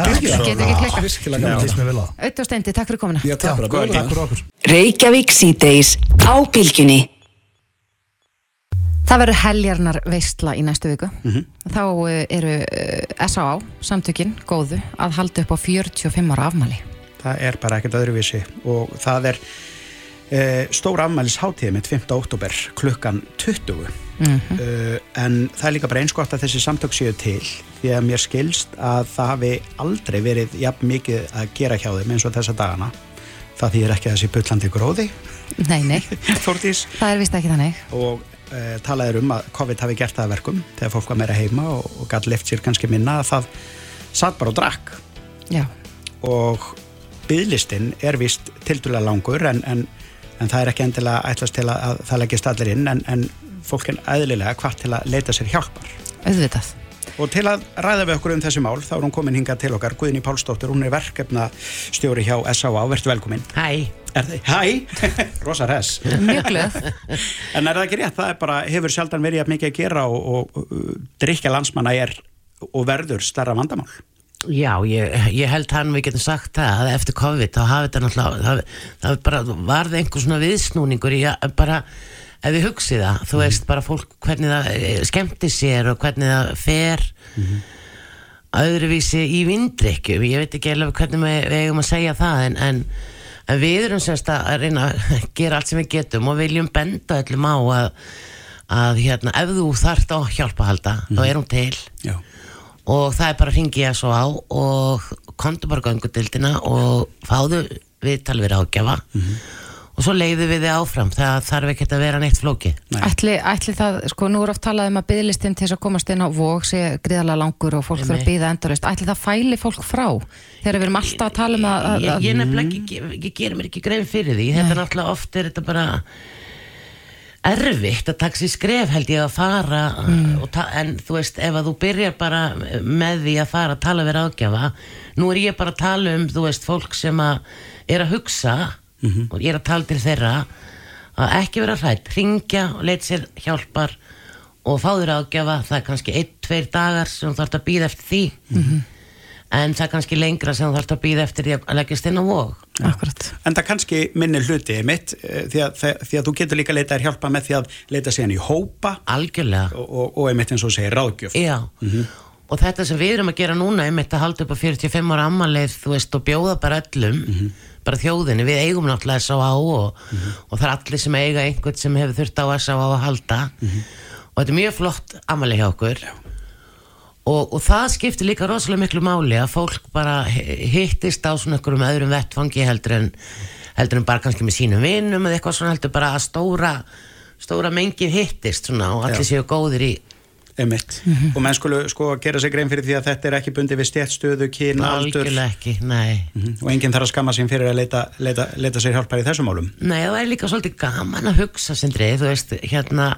Auðvitað og steindi, takk fyrir komuna.
Ég takk bara,
Já, takk fyrir okkur
Það verður heljarnar veistla í næstu viku. Þá eh, eru uh, S.A.A. samtökin góðu að halda upp á 45 ára afmæli.
Það er bara ekkert öðruvísi og það er e, stór afmælis hátíð mitt 5. oktober klukkan 20
Mhm.
uh, en það er líka bara eins gott að þessi samtök séu til því að mér skilst að það hafi aldrei verið jafn mikið að gera hjá þeim eins og þessa dagana. Það þýðir ekki að þessi pullandi gróði.
Nei, nei, *laughs*
Þórdís.
Það er vist ekki þannig.
Og e, talaður um að COVID hafi gert það að verkum þegar fólk var meira heima og, og gæti lift sér kannski minna að það satt bara og drakk.
Já,
og byðlistin er vist tildulega langur en, en, en það er ekki endilega ætlast til að, að það leggist allir inn en, en fólk er eðlilega hvart til að leita sér hjálpar.
Auðvitað.
Og til að ræða við okkur um þessi mál þá er hún komin hingað til okkar, Guðni Pálsdóttir. Hún er verkefna stjóri hjá S.A.A. verður velkomin.
Hæ
Er þið? Hæ, *laughs* rosa res
Mjög glöð. *laughs*
En er það ekki rétt, það er bara, hefur sjaldan verið jafn mikið að gera og, og, og drikja landsmanna er og verður starra vandamál?
Já, ég, ég held hann við getum sagt það að eftir COVID þá hafi þetta náttúrulega það, það bara varði einhver svona viðsnúningur í að bara ef við hugsið það, þú veist bara fólk hvernig það eh, skemmti sér og hvernig það fer öðruvísi í vindrykju ég veit ekki alveg hvernig við, við eigum að segja það en, en, en við erum semst að reyna að gera allt sem við getum og viljum benda öllum á að, að hérna, ef þú þarft á hjálpahalda þá er hún til.
Já.
og það er bara að ringi ég svo á og kontu bara göngudildina og fáðu við ágjafa og svo leiðu við þið áfram það þarf ekki að vera neitt flóki
Ætli, ætli það, sko, nú er oft talað um að bygglistin til þess að komast inn á vók sé gríðarlega langur og fólk þurfa að byggða endurist Ætli það fæli fólk frá þegar við erum alltaf að tala um að, að,
ég, ég nefnilega ekki, ég, gerir mér ekki grein fyrir því. Þetta er náttúrulega oft er þetta bara erfitt að taka sér skref held ég að fara og ta- en þú veist ef að þú byrjar bara með því að fara að tala við ráðgjafa nú er ég bara að tala um þú veist fólk sem að er að hugsa og ég er að tala til þeirra að ekki vera hrætt, ringja og leita sér hjálpar og fá þér ágjafa, það er kannski einn, tveir dagar sem þú þarfst að býða eftir því. En það er kannski lengra sem þú þarfst að býða eftir því að leggjast inn á vóg
Akkurat
En það kannski minni hluti mitt því að, því að þú getur líka leitað þér hjálpa með því að leita síðan í hópa.
Algjörlega.
Og, og, og einmitt eins og segir ráðgjöf.
Já, og þetta sem við erum að gera núna einmitt að halda upp á 45 ára ammaleið þú veist og bjóða bara öllum bara þjóðinni, við eigum náttúrulega S.A.A. og, og það er allir sem eiga einhvern sem hefur þurft á S.A.A. að halda og þetta er mjög flott ammaleið hjá okkur og, og það skiptir líka rosalega miklu máli að fólk bara hi- hittist á svona einhverjum öðrum vettfangi heldur en heldur en bara kannski með sínum vinnum eða eitthvað svona heldur bara að stóra stóra mengið hittist svona og allir
Já.
séu góðir í
einmitt. Og menn skulu sko gera sig grein fyrir því að þetta er ekki bundi við stjætstöðu, kyn, aldur.
algjörlega ekki, nei.
Mhm. og enginn þarf að skamma sín fyrir að leita, leita, leita sér hjálpar í þessum málum.
Nei, það er líka svolítið gaman að hugsa sindri, þú veist, hérna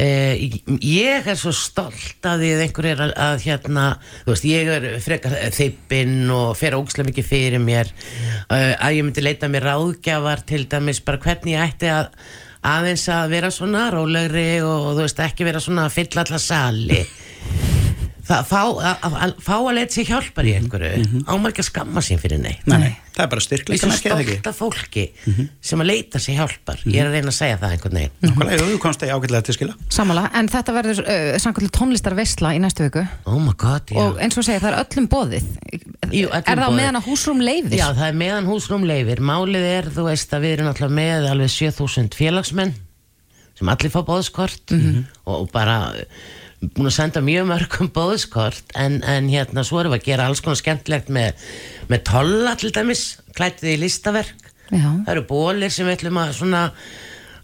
eh, ég er svo stolt að því að einhver er að, að hérna, þú veist, ég er frekar þeippinn og fer ógslega mikið fyrir mér eh, að ég myndi leita mér ráðgjafar til dæmis bara hvernig ég ætti að aðeins að vera svona rólegri og þú veist, ekki vera svona að fylla alla sali. Það, fá, að, að, að, að leita sér hjálpar í einhverju. Ámar ekki að skamma sín fyrir neitt.
Nei, nei, það er bara styrkleika
erum
merkið, eða ekki?
stolt af fólki sem að leita sér hjálpar. Ég er að reyna að segja það einhvern veginn.
Nákvæmlega, jú, þú komst það ágætlega til skila.
Samanlega, en þetta verður uh, samkvæmlega tónlistar veisla í næstu viku.
Oh my god,
og eins og segja, það er öllum boðið.
Jú, öllum
Er það
boðið.
meðan að húsrúm leifir?
Já, það er meðan húsrúm leifir Málið er, þú veist, að við erum alltaf með alveg 7000 félagsmenn sem allir fá bóðskort og, og bara búin að senda mjög mörgum bóðskort en, en hérna, svo erum við að gera alls konar skemmtilegt með, með tolla til dæmis, klættið í listaverk
Já.
það eru bólir sem við ætlum að svona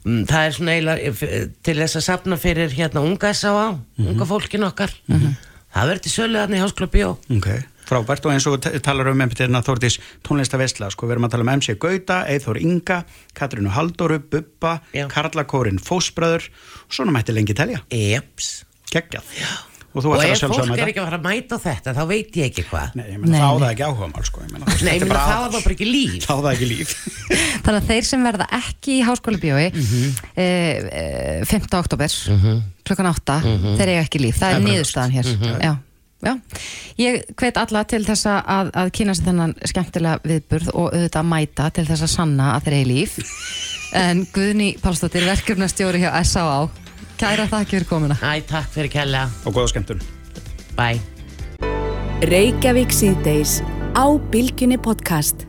mm, það er svona eiginlega eh, til þess að safna fyrir hérna unga S.A.A. unga fólkin okkar það verður til sölu þarna í Háskóla Bjó
Ok, frábært og eins og talar um einmitt hérna Þórdís tónlistavesla, sko við erum að tala um MC Gauta, Eithor Inga, Katrínu Halldóru, Bubba, Karla Kórin Fósbröður og svona mætti lengi telja.
Jeps.
Geggjað. Og þú
og
ætlar að
ef fólk er ekki að fara að mæta á þetta þá veit ég ekki hvað
Nei, ég meina, þá á það ekki áhuga mál, sko. Ég meina,
Nei,
þetta
ég
er bara
þá er það bara ekki líf *laughs*
Þá er það ekki líf. *laughs*
Þannig að þeir sem verða ekki í háskóla bjói
Mhm.
e, e, 5. oktober klukkan 8,
Mhm.
þeir eiga ekki líf það
er
er niðurstaðan hér
Mhm.
já. Já. Ég hvet alla til þess að, að kynna sér þennan skemmtilega viðburð og auðvitað að mæta til þess að sanna að þeir eigi líf *laughs* en Guðni Pálsdóttir verkefnastjóri hjá S.A.A. Kæra þakki fyrir komuna.
Æ, takk fyrir kella.
Og góða skemmtun.
Bye.
Reykjavík síðdeis á Bilginni podcast.